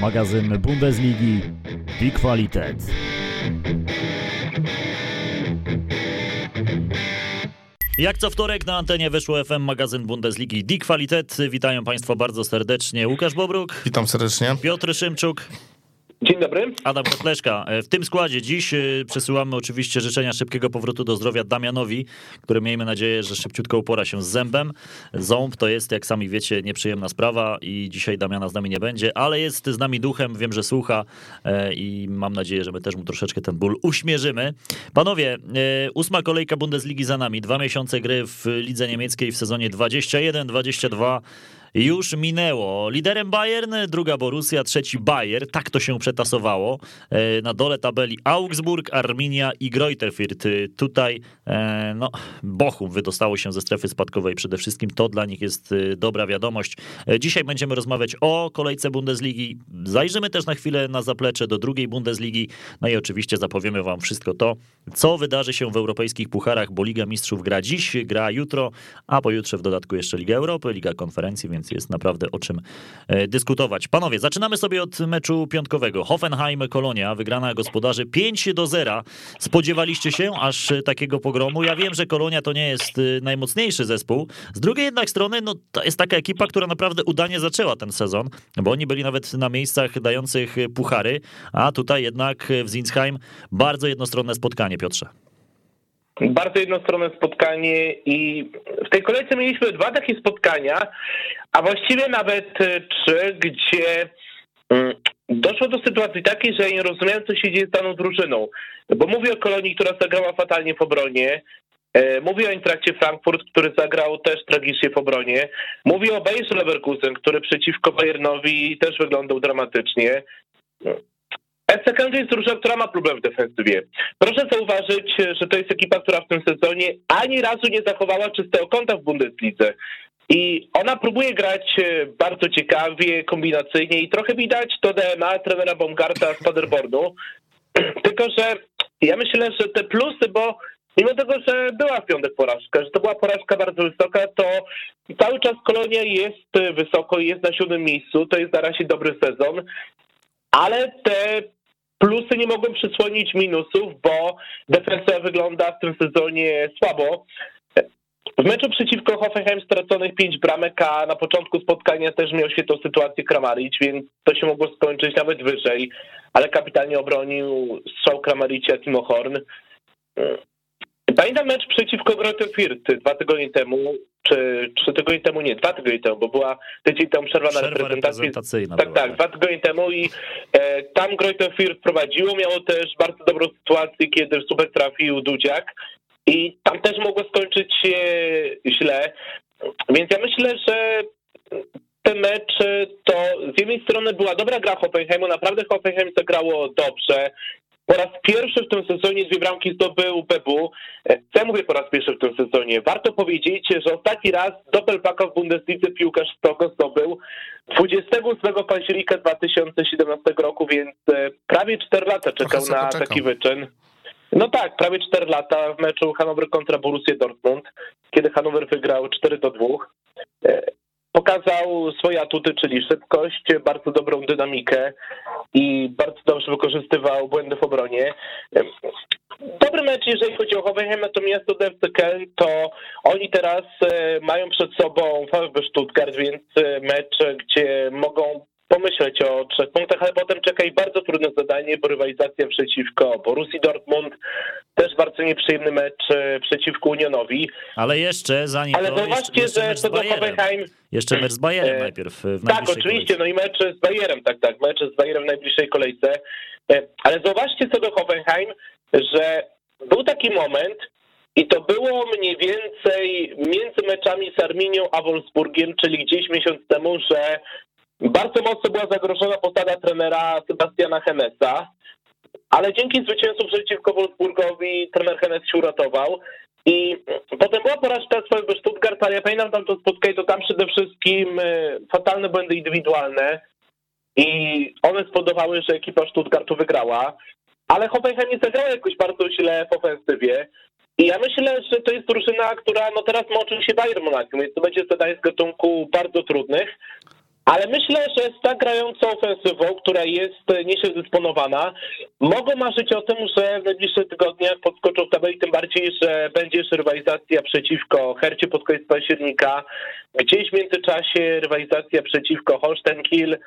magazyn Bundesligi Die Qualität. Jak co wtorek na antenie wyszło FM magazyn Bundesligi Die Qualität. Witają Państwa bardzo serdecznie. Łukasz Bobruk. Witam serdecznie. Piotr Szymczuk. Dzień dobry. Adam Kotleszka. E, w tym składzie dziś e, przesyłamy oczywiście życzenia szybkiego powrotu do zdrowia Damianowi, który miejmy nadzieję, że szybciutko upora się z zębem. Ząb to jest, jak sami wiecie, nieprzyjemna sprawa i dzisiaj Damiana z nami nie będzie, ale jest z nami duchem, wiem, że słucha e, i mam nadzieję, że my też mu troszeczkę ten ból uśmierzymy. Panowie, ósma kolejka Bundesligi za nami, dwa miesiące gry w lidze niemieckiej w sezonie 21-22 już minęło. Liderem Bayern, druga Borussia, trzeci Bayer. Tak to się przetasowało. E, na dole tabeli Augsburg, Arminia i Greuterfurt. Tutaj e, no, Bochum wydostało się ze strefy spadkowej przede wszystkim. To dla nich jest e, dobra wiadomość. Dzisiaj będziemy rozmawiać o kolejce Bundesligi. Zajrzymy też na chwilę na zaplecze do drugiej Bundesligi. No i oczywiście zapowiemy wam wszystko to, co wydarzy się w europejskich pucharach, bo Liga Mistrzów gra dziś, gra jutro, a pojutrze w dodatku jeszcze Liga Europy, Liga Konferencji, więc jest naprawdę o czym e, dyskutować. Panowie, zaczynamy sobie od meczu piątkowego. Hoffenheim-Kolonia, wygrana gospodarzy 5 do 0. Spodziewaliście się aż takiego pogromu? Ja wiem, że Kolonia to nie jest e, najmocniejszy zespół. Z drugiej jednak strony, no to jest taka ekipa, która naprawdę udanie zaczęła ten sezon, bo oni byli nawet na miejscach dających puchary, a tutaj jednak w Zinsheim bardzo jednostronne spotkanie, Piotrze. Bardzo jednostronne spotkanie i w tej kolejce mieliśmy dwa takie spotkania, a właściwie nawet e, trzy, gdzie mm, doszło do sytuacji takiej, że nie rozumiałem, co się dzieje z daną drużyną. Bo mówię o Kolonii, która zagrała fatalnie w obronie, e, Mówię o Intrakcie Frankfurt, który zagrał też tragicznie w obronie. Mówię o Bayerze Leverkusen, który przeciwko Bayernowi też wyglądał dramatycznie. FC jest drużyna, która ma problem w defensywie. Proszę zauważyć, że to jest ekipa, która w tym sezonie ani razu nie zachowała czystego konta w Bundeslidze. I ona próbuje grać e, bardzo ciekawie, kombinacyjnie i trochę widać to DNA trenera Baumgarta z Paderbornu. Tylko, że ja myślę, że te plusy, bo mimo tego, że była w piątek porażka, że to była porażka bardzo wysoka, to cały czas Kolonia jest wysoko, jest na siódmym miejscu, to jest na razie dobry sezon, ale te Plusy nie mogą przysłonić minusów, bo defensywa wygląda w tym sezonie słabo. W meczu przeciwko Hoffenheim straconych 5 bramek, a na początku spotkania też miał świetną sytuację Kramaric, więc to się mogło skończyć nawet wyżej, ale kapitalnie obronił strzał Kramaricia Timo Horn. Pamiętam mecz przeciwko Greuther Fürth dwa tygodnie temu, czy trzy tygodnie temu, nie, dwa tygodnie temu, bo była tydzień temu przerwa, przerwa na reprezentacji. Tak, tak, dwa tygodnie temu i e, tam Greuther Fürth prowadziło, miało też bardzo dobrą sytuację, kiedy super trafił Dudziak i tam też mogło skończyć się źle, więc ja myślę, że ten mecz to z jednej strony była dobra gra Hoffenheimu, naprawdę Hoffenheim zagrało dobrze, po raz pierwszy w tym sezonie dwie bramki zdobył Bebu. Co ja mówię po raz pierwszy w tym sezonie? Warto powiedzieć, że ostatni raz Doppelpacka w Bundeslidze piłkarz Stoko zdobył 28 października 2017 roku, więc e, prawie 4 lata czekał na taki wyczyn. No tak, prawie 4 lata w meczu Hanover kontra Borussia Dortmund, kiedy Hanover wygrał 4 do 2 pokazał swoje atuty, czyli szybkość, bardzo dobrą dynamikę i bardzo dobrze wykorzystywał błędy w obronie. Dobry mecz, jeżeli chodzi o Hoffenheim, natomiast do FC to oni teraz e, mają przed sobą VfB Stuttgart, więc e, mecz, gdzie mogą pomyśleć o trzech punktach, ale potem czeka ich bardzo trudne zadanie, bo rywalizacja przeciwko Borussii Dortmund, też bardzo nieprzyjemny mecz e, przeciwko Unionowi. Ale jeszcze zanim Ale to, zobaczcie, jeszcze, że co do Hoffenheim... Jeszcze mecz z Bayerem e, najpierw w Tak, oczywiście, kolejce. no i mecz z Bayerem, tak, tak, mecz z Bayerem w najbliższej kolejce. E, ale zobaczcie co do Hoffenheim, że był taki moment, i to było mniej więcej między meczami z Arminią a Wolfsburgiem, czyli gdzieś miesiąc temu, że bardzo mocno była zagrożona posada trenera Sebastiana Henesa, ale dzięki zwycięstwu przeciwko Wolfsburgowi trener Henes się uratował. I potem była porażka swojego Stuttgart, ale ja pamiętam tam to spotkanie, to tam przede wszystkim e, fatalne błędy indywidualne i one spowodowały, że ekipa Stuttgartu wygrała, ale Hoffenheim nie zagrała jakoś bardzo źle w ofensywie. I ja myślę, że to jest drużyna, która no teraz moczy się Bayern Monachium, więc to będzie zadanie z gatunku bardzo trudnych. Ale myślę, że z tak grającą ofensywą, która jest niedysponowana, mogą marzyć o tym, że w najbliższych tygodniach podskoczą w tabeli, tym bardziej, że będzie jeszcze rywalizacja przeciwko Hercie pod koniec października, gdzieś w międzyczasie rywalizacja przeciwko Holstein Kiel,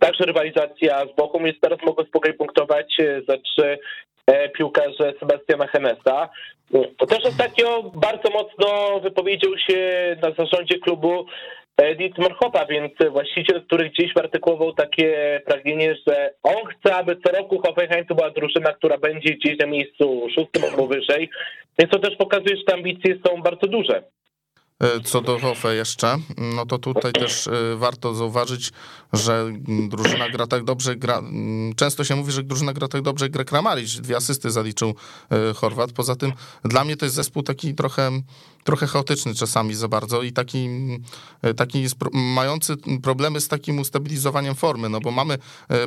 także rywalizacja z Bochum, więc teraz mogą spokojnie punktować za trzy e, piłkarze Sebastiana Henesa. Też ostatnio bardzo mocno wypowiedział się na zarządzie klubu Dietmar Hopa, więc właściciel, który gdzieś artykułował takie pragnienie, że on chce, aby co roku Hoffenheim to była drużyna, która będzie gdzieś na miejscu szóstym albo wyżej, więc to też pokazuje, że te ambicje są bardzo duże. E, co do Hofe jeszcze, no to tutaj też e, warto zauważyć, że drużyna gra tak dobrze, gra, często się mówi, że drużyna gra tak dobrze, gra Kramaric, dwie asysty zaliczył e, Chorwat. Poza tym dla mnie to jest zespół taki trochę trochę chaotyczny czasami za bardzo i taki, taki mający problemy z takim ustabilizowaniem formy, no bo mamy,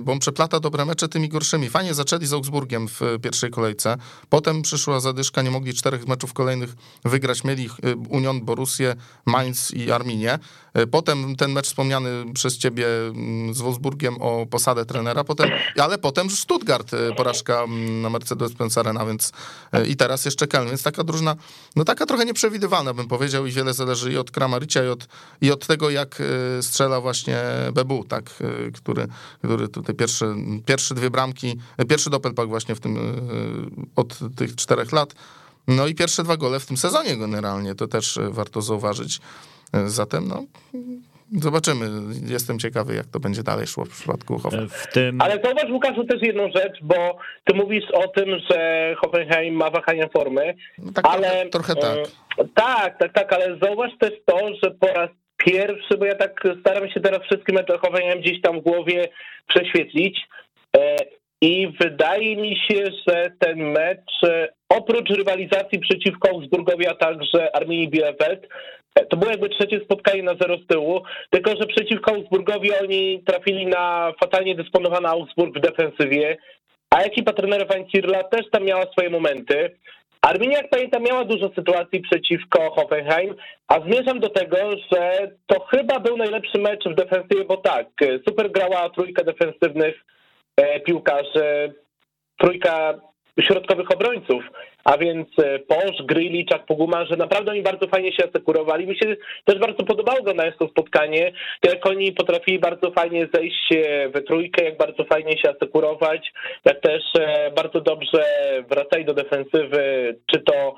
bo on przeplata dobre mecze tymi gorszymi. Fajnie zaczęli z Augsburgiem w pierwszej kolejce, potem przyszła zadyszka, nie mogli czterech meczów kolejnych wygrać, mieli Union, Mainz i Arminię. Potem ten mecz wspomniany przez ciebie z Wolfsburgiem o posadę trenera, potem, ale potem Stuttgart, porażka na Mercedes-Benz Arena, więc i teraz jeszcze Keln, więc taka drużyna, no taka trochę nieprzewidywalna przewidywalna, bym powiedział, i wiele zależy i od Kramaricia, i od, i od tego, jak e, strzela właśnie Bebu, tak, e, który, który tutaj pierwszy, pierwsze dwie bramki, e, pierwszy doppelpack właśnie w tym, od tych czterech lat, no i pierwsze dwa gole w tym sezonie generalnie, to też warto zauważyć. Zatem, no, Zobaczymy. Jestem ciekawy, jak to będzie dalej szło w przypadku Hoffenheim. Tym... Ale zauważ, Łukaszu, też jedną rzecz, bo ty mówisz o tym, że Hoffenheim ma wahania formy, no tak, ale... Trochę, trochę tak. Tak, tak, tak, ale zauważ też to, że po raz pierwszy, bo ja tak staram się teraz wszystkie mecze Hoffenheim gdzieś tam w głowie prześwietlić e, i wydaje mi się, że ten mecz e, oprócz rywalizacji przeciwko Augsburgowi, a także Arminii Bielefeld, e, to było jakby trzecie spotkanie na zero z tyłu, tylko że przeciwko Augsburgowi oni trafili na fatalnie dysponowany Augsburg w defensywie, a ekipa trenera Van też tam miała swoje momenty. Arminia, jak pamiętam, miała dużo sytuacji przeciwko Hoffenheim, a zmierzam do tego, że to chyba był najlepszy mecz w defensywie, bo tak, super grała trójka defensywnych e, piłkarzy, trójka środkowych obrońców, a więc e, Posz, Grilli, Czak Poguma, że naprawdę oni bardzo fajnie się asekurowali. Mi się też bardzo podobało oglądając to spotkanie, jak oni potrafili bardzo fajnie zejść we trójkę, jak bardzo fajnie się asekurować, jak też e, bardzo dobrze wracali do defensywy, czy to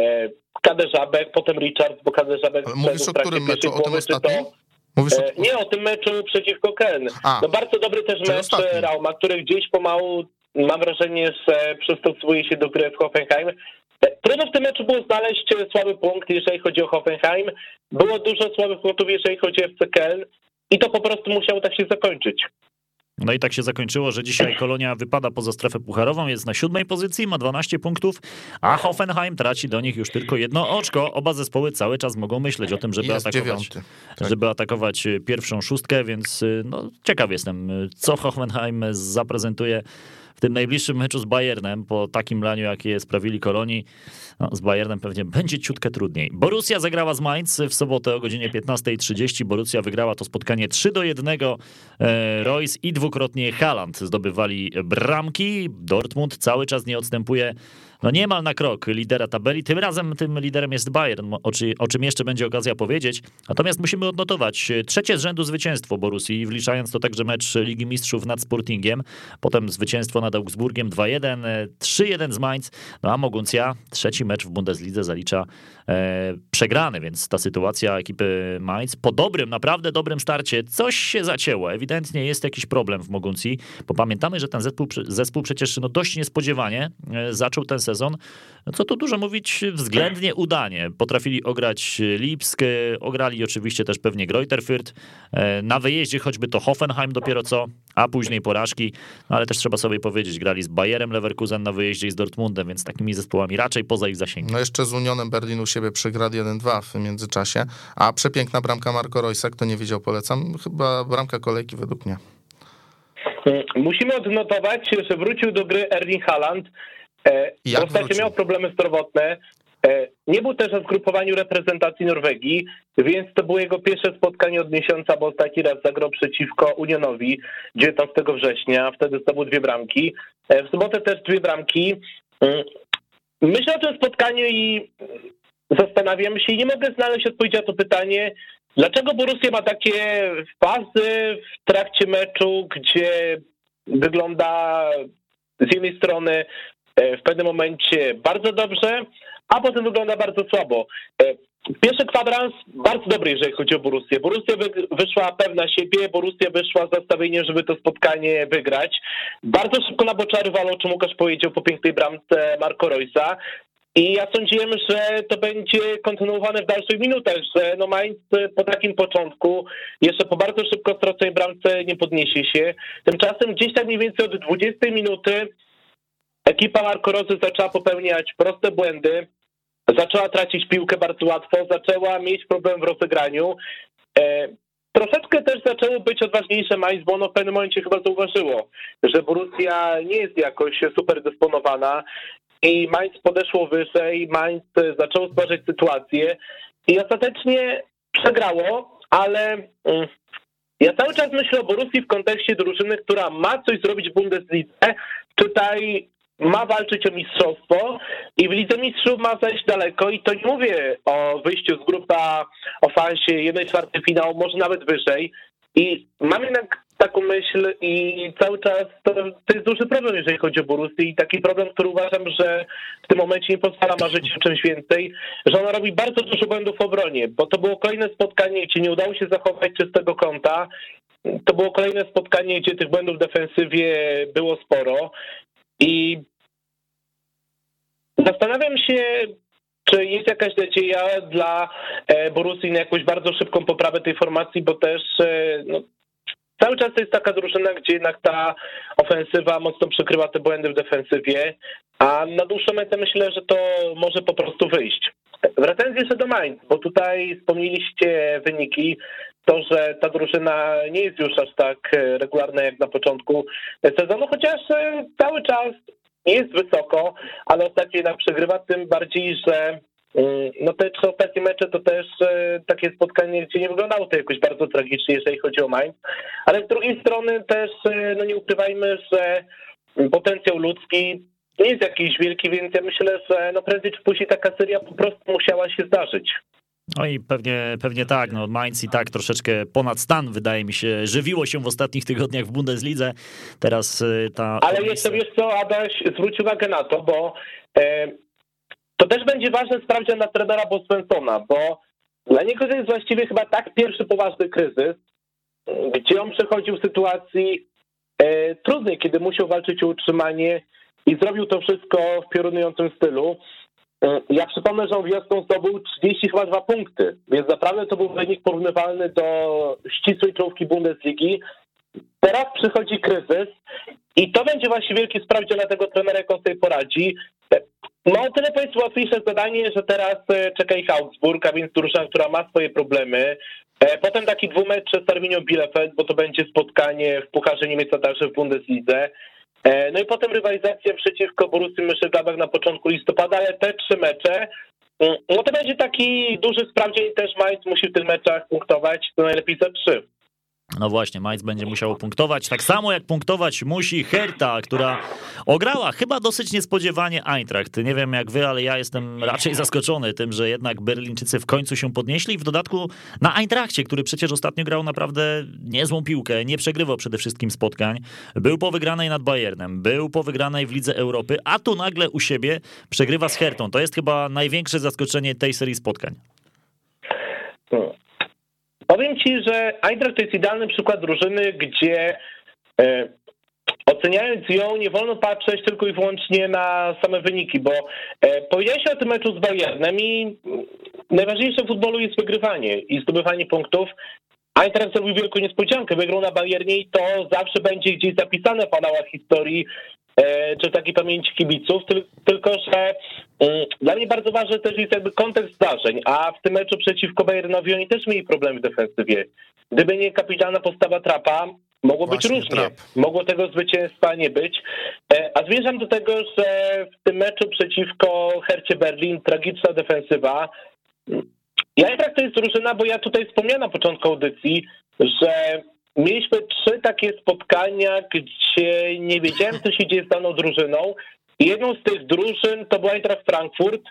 e, Kaderzabek, potem Richard, bo Kaderzabek mówisz o którym meczu? O tym ostatnim? Mówisz o... Nie, o tym meczu przeciwko Ken. No bardzo dobry też mecz ostatni. Rauma, który gdzieś pomału mam wrażenie, że przystosowuje się do gry w Hoffenheim. Trudno w tym meczu było znaleźć słaby punkt, jeżeli chodzi o Hoffenheim. Było dużo słabych punktów, jeżeli chodzi o FC Köln i to po prostu musiało tak się zakończyć. No i tak się zakończyło, że dzisiaj Kolonia wypada poza strefę pucharową, jest na siódmej pozycji, ma 12 punktów, a Hoffenheim traci do nich już tylko jedno oczko. Oba zespoły cały czas mogą myśleć o tym, żeby jest atakować, tak. żeby atakować pierwszą szóstkę, więc no, ciekaw jestem, co Hoffenheim zaprezentuje tym najbliższym meczu z Bayernem, po takim laniu, jakie sprawili Kolonii, no, z Bayernem pewnie będzie ciutkę trudniej. Borussia zagrała z Mainz w sobotę o godzinie 15.30. Borussia wygrała to spotkanie 3 do 1. E, Royce i dwukrotnie Haaland zdobywali bramki. Dortmund cały czas nie odstępuje no niemal na krok lidera tabeli. Tym razem tym liderem jest Bayern, o, czy, o czym jeszcze będzie okazja powiedzieć. Natomiast musimy odnotować trzecie z rzędu zwycięstwo Borussii, wliczając to także mecz Ligi Mistrzów nad Sportingiem, potem zwycięstwo nad Augsburgiem 2-1, 3-1 z Mainz, no a Moguncja trzeci mecz w Bundeslidze zalicza e, przegrany, więc ta sytuacja ekipy Mainz po dobrym, naprawdę dobrym starcie, coś się zacięło. Ewidentnie jest jakiś problem w Moguncji, bo pamiętamy, że ten zespół, zespół przecież no dość niespodziewanie e, zaczął ten sezon sezon, co tu dużo mówić, względnie udanie. Potrafili ograć Lipsk, ograli oczywiście też pewnie Greuther Fürth, e, na wyjeździe choćby to Hoffenheim dopiero co, a później porażki, no ale też trzeba sobie powiedzieć, grali z Bayerem Leverkusen na wyjeździe i z Dortmundem, więc takimi zespołami raczej poza ich zasięgiem. No jeszcze z Unionem Berlin u siebie przegrali 1-2 w międzyczasie, a przepiękna bramka Marco Roysa, kto nie widział, polecam, chyba bramka kolejki według mnie. Musimy odnotować, że wrócił do gry Erling Haaland, E, Jak ostatnio miał problemy zdrowotne. E, nie był też w zgrupowaniu reprezentacji Norwegii, więc to było jego pierwsze spotkanie od miesiąca, bo ostatni raz zagrał przeciwko Unionowi 19 września, wtedy zdobył dwie bramki. W sobotę też dwie bramki. Mm, myślę o tym spotkaniu i zastanawiam się i nie mogę znaleźć odpowiedzi na to pytanie, dlaczego Borussia ma takie fazy w trakcie meczu, gdzie wygląda z jednej strony e, w pewnym momencie bardzo dobrze, a potem wygląda bardzo słabo. E, pierwszy kwadrans bardzo dobry, jeżeli chodzi o Borussię. Borussia wyszła pewna siebie, Borussia wyszła z nastawieniem, żeby to spotkanie wygrać. Bardzo szybko na boczary o czym Łukasz powiedział po pięknej bramce Marco Roysa. I ja sądziłem, że to będzie kontynuowane w dalszych minutach, że no Mainz po takim początku, jeszcze po bardzo szybko straconej bramce nie podniesie się. Tymczasem gdzieś tak mniej więcej od 20 minuty ekipa Marco zaczęła popełniać proste błędy, zaczęła tracić piłkę bardzo łatwo, zaczęła mieć problem w rozegraniu. E, troszeczkę też zaczęło być odważniejsze Mainz, bo ono w pewnym momencie chyba zauważyło, że Borussia nie jest jakoś super dysponowana i Mainz podeszło wyżej, Mainz zaczęło stwarzać sytuację i ostatecznie przegrało, ale mm, ja cały czas myślę o Borussii w kontekście drużyny, która ma coś zrobić w Bundeslidze. Tutaj ma walczyć o mistrzostwo i w Lidze Mistrzów ma zejść daleko i to nie mówię o wyjściu z grupa o fansie 1 czwartej finału, może nawet wyżej. I mam jednak taką myśl i cały czas to, to jest duży problem, jeżeli chodzi o Borussię i taki problem, który uważam, że w tym momencie nie pozwala marzyć o czymś więcej, że ona robi bardzo dużo błędów w obronie, bo to było kolejne spotkanie, gdzie nie udało się zachować czystego kąta, to było kolejne spotkanie, gdzie tych błędów w defensywie było sporo i Zastanawiam się, czy jest jakaś nadzieja dla e, Borussii na jakąś bardzo szybką poprawę tej formacji, bo też e, no, cały czas to jest taka drużyna, gdzie jednak ta ofensywa mocno przykrywa te błędy w defensywie, a na dłuższą metę myślę, że to może po prostu wyjść. Wracając jeszcze do Mainz, bo tutaj wspomnieliście wyniki, to, że ta drużyna nie jest już aż tak e, regularna jak na początku sezonu, chociaż cały czas jest wysoko, ale ostatnio jednak przegrywa, tym bardziej, że mm, no te trzy ostatnie mecze to też e, takie spotkanie, gdzie nie wyglądało to jakoś bardzo tragicznie, jeżeli chodzi o Mainz, ale z drugiej strony też, e, no nie ukrywajmy, że potencjał ludzki nie jest jakiś wielki, więc ja myślę, że no prędzej czy później taka seria po prostu musiała się zdarzyć. No i pewnie, pewnie tak, no Mainz i tak troszeczkę ponad stan, wydaje mi się, żywiło się w ostatnich tygodniach w Bundeslidze, teraz y, ta... Ale jeszcze wiesz co, Adaś, zwróć uwagę na to, bo e, to też będzie ważne sprawdzian na trenera Boswensona, bo dla niego to jest właściwie chyba tak pierwszy poważny kryzys, gdzie on przechodził w sytuacji e, trudnej, kiedy musiał walczyć o utrzymanie i zrobił to wszystko w piorunującym stylu. E, ja przypomnę, że on wiosną zdobył 30 chyba punkty, więc naprawdę to był wynik porównywalny do ścisłej czołówki Bundesligi. Teraz przychodzi kryzys i to będzie właśnie wielki sprawdzian na tego trenera, jak on sobie poradzi. E, no tyle jest łatwiejsze zadanie, że teraz e, czeka ich Augsburg, a więc drużyna, która ma swoje problemy. Potem taki dwumecz z Arminią Bielefeld, bo to będzie spotkanie w Pucharze Niemiec, a także w Bundeslidze. E, no i potem rywalizacja przeciwko Borussii Mönchengladbach na początku listopada, ale te trzy mecze, mm, no to będzie taki duży sprawdzian też Mainz musi w tych meczach punktować, to najlepiej za trzy. No właśnie, Mainz będzie musiał punktować, tak samo jak punktować musi Herta, która ograła chyba dosyć niespodziewanie Eintracht. Nie wiem jak wy, ale ja jestem raczej zaskoczony tym, że jednak Berlińczycy w końcu się podnieśli w dodatku na Eintrachcie, który przecież ostatnio grał naprawdę niezłą piłkę, nie przegrywał przede wszystkim spotkań. Był po wygranej nad Bayernem, był po wygranej w Lidze Europy, a tu nagle u siebie przegrywa z Hertą. To jest chyba największe zaskoczenie tej serii spotkań. Powiem ci, że Eintracht to jest idealny przykład drużyny, gdzie e, oceniając ją, nie wolno patrzeć tylko i wyłącznie na same wyniki, bo e, powiedziałeś o tym meczu z Bayernem i najważniejsze w futbolu jest wygrywanie i zdobywanie punktów. Eintracht zrobił wielką niespodziankę, wygrał na Bayernie i to zawsze będzie gdzieś zapisane w anałach historii czy takiej pamięci kibiców, tylko że mm, dla mnie bardzo ważny też jest jakby kontekst zdarzeń, a w tym meczu przeciwko Bayernowi oni też mieli problemy w defensywie. Gdyby nie kapitalna postawa Trapa, Mogło Właśnie, być różnie. Trap. Mogło tego zwycięstwa nie być. E, a zmierzam do tego, że w tym meczu przeciwko Hercie Berlin tragiczna defensywa. Ja jednak to jest drużyna, bo ja tutaj wspomniałem na początku audycji, że mieliśmy trzy takie spotkania, gdzie nie wiedziałem, co się dzieje z daną drużyną. Jedną z tych drużyn to był Eintracht Frankfurt,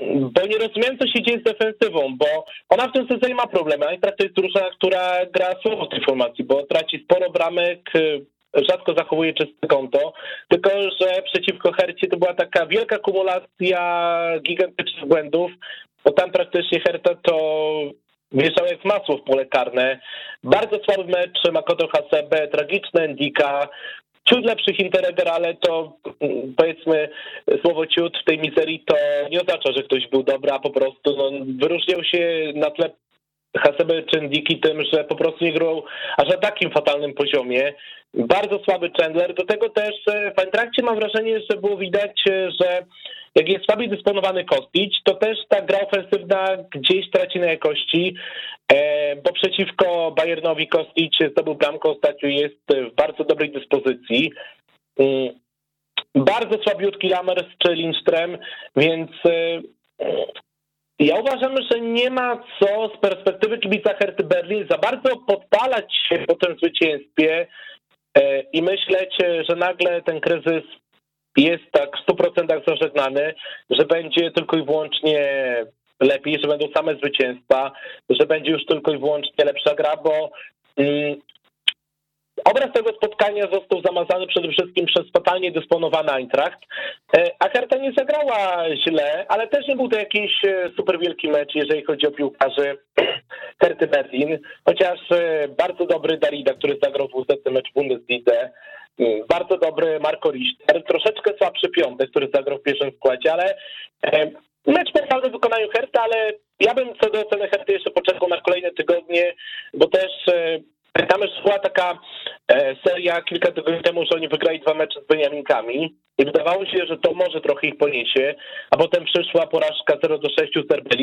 bo nie rozumiem, co się dzieje z defensywą, bo ona w tym sezonie ma problemy. Eintracht to jest drużyna, która gra słabo w tej formacji, bo traci sporo bramek, rzadko zachowuje czyste konto, tylko że przeciwko Hercie to była taka wielka kumulacja gigantycznych błędów, bo tam praktycznie Herta to jak masło w pole karne. Bardzo słaby mecz Makoto Hasebe, tragiczny Endika, ciut lepszych Interreger, ale to mm, powiedzmy słowo ciut w tej mizerii to nie oznacza, że ktoś był dobry, a po prostu no, wyróżniał się na tle Hasebe czy Ndiki tym, że po prostu nie grał aż na takim fatalnym poziomie. Bardzo słaby Chandler. Do tego też e, w Eintrachcie mam wrażenie, że było widać, e, że jak jest słabiej dysponowany Kostić, to też ta gra ofensywna gdzieś traci na jakości, e, bo przeciwko Bayernowi Kostić zdobył bramkę ostatnio, jest w bardzo dobrej dyspozycji. Mm, bardzo słabiutki Lammers czy Lindström, więc ja uważam, że nie ma co z perspektywy kibica Herty Berlin za bardzo podpalać się po tym zwycięstwie e, i myśleć, że nagle ten kryzys jest tak w 100% zażegnany, że będzie tylko i wyłącznie lepiej, że będą same zwycięstwa, że będzie już tylko i wyłącznie lepsza gra, bo mm, Obraz tego spotkania został zamazany przede wszystkim przez fatalnie dysponowany Eintracht, e, a Hertha nie zagrała źle, ale też nie był to jakiś e, super wielki mecz, jeżeli chodzi o piłkarzy Herty Berlin, chociaż e, bardzo dobry Darida, który zagrał 200 mecz w Bundeslidze, bardzo dobry Marco Richter, troszeczkę słabszy Piątek, który zagrał w pierwszym składzie, ale mecz w wykonaniu ale ja bym co do oceny Herty jeszcze poczekał na kolejne tygodnie, bo też tam już była taka e, seria kilka tygodni temu, że oni wygrali dwa mecze z Beniaminkami i wydawało się, że to może trochę ich poniesie, a potem przyszła porażka 0 do 6 z RB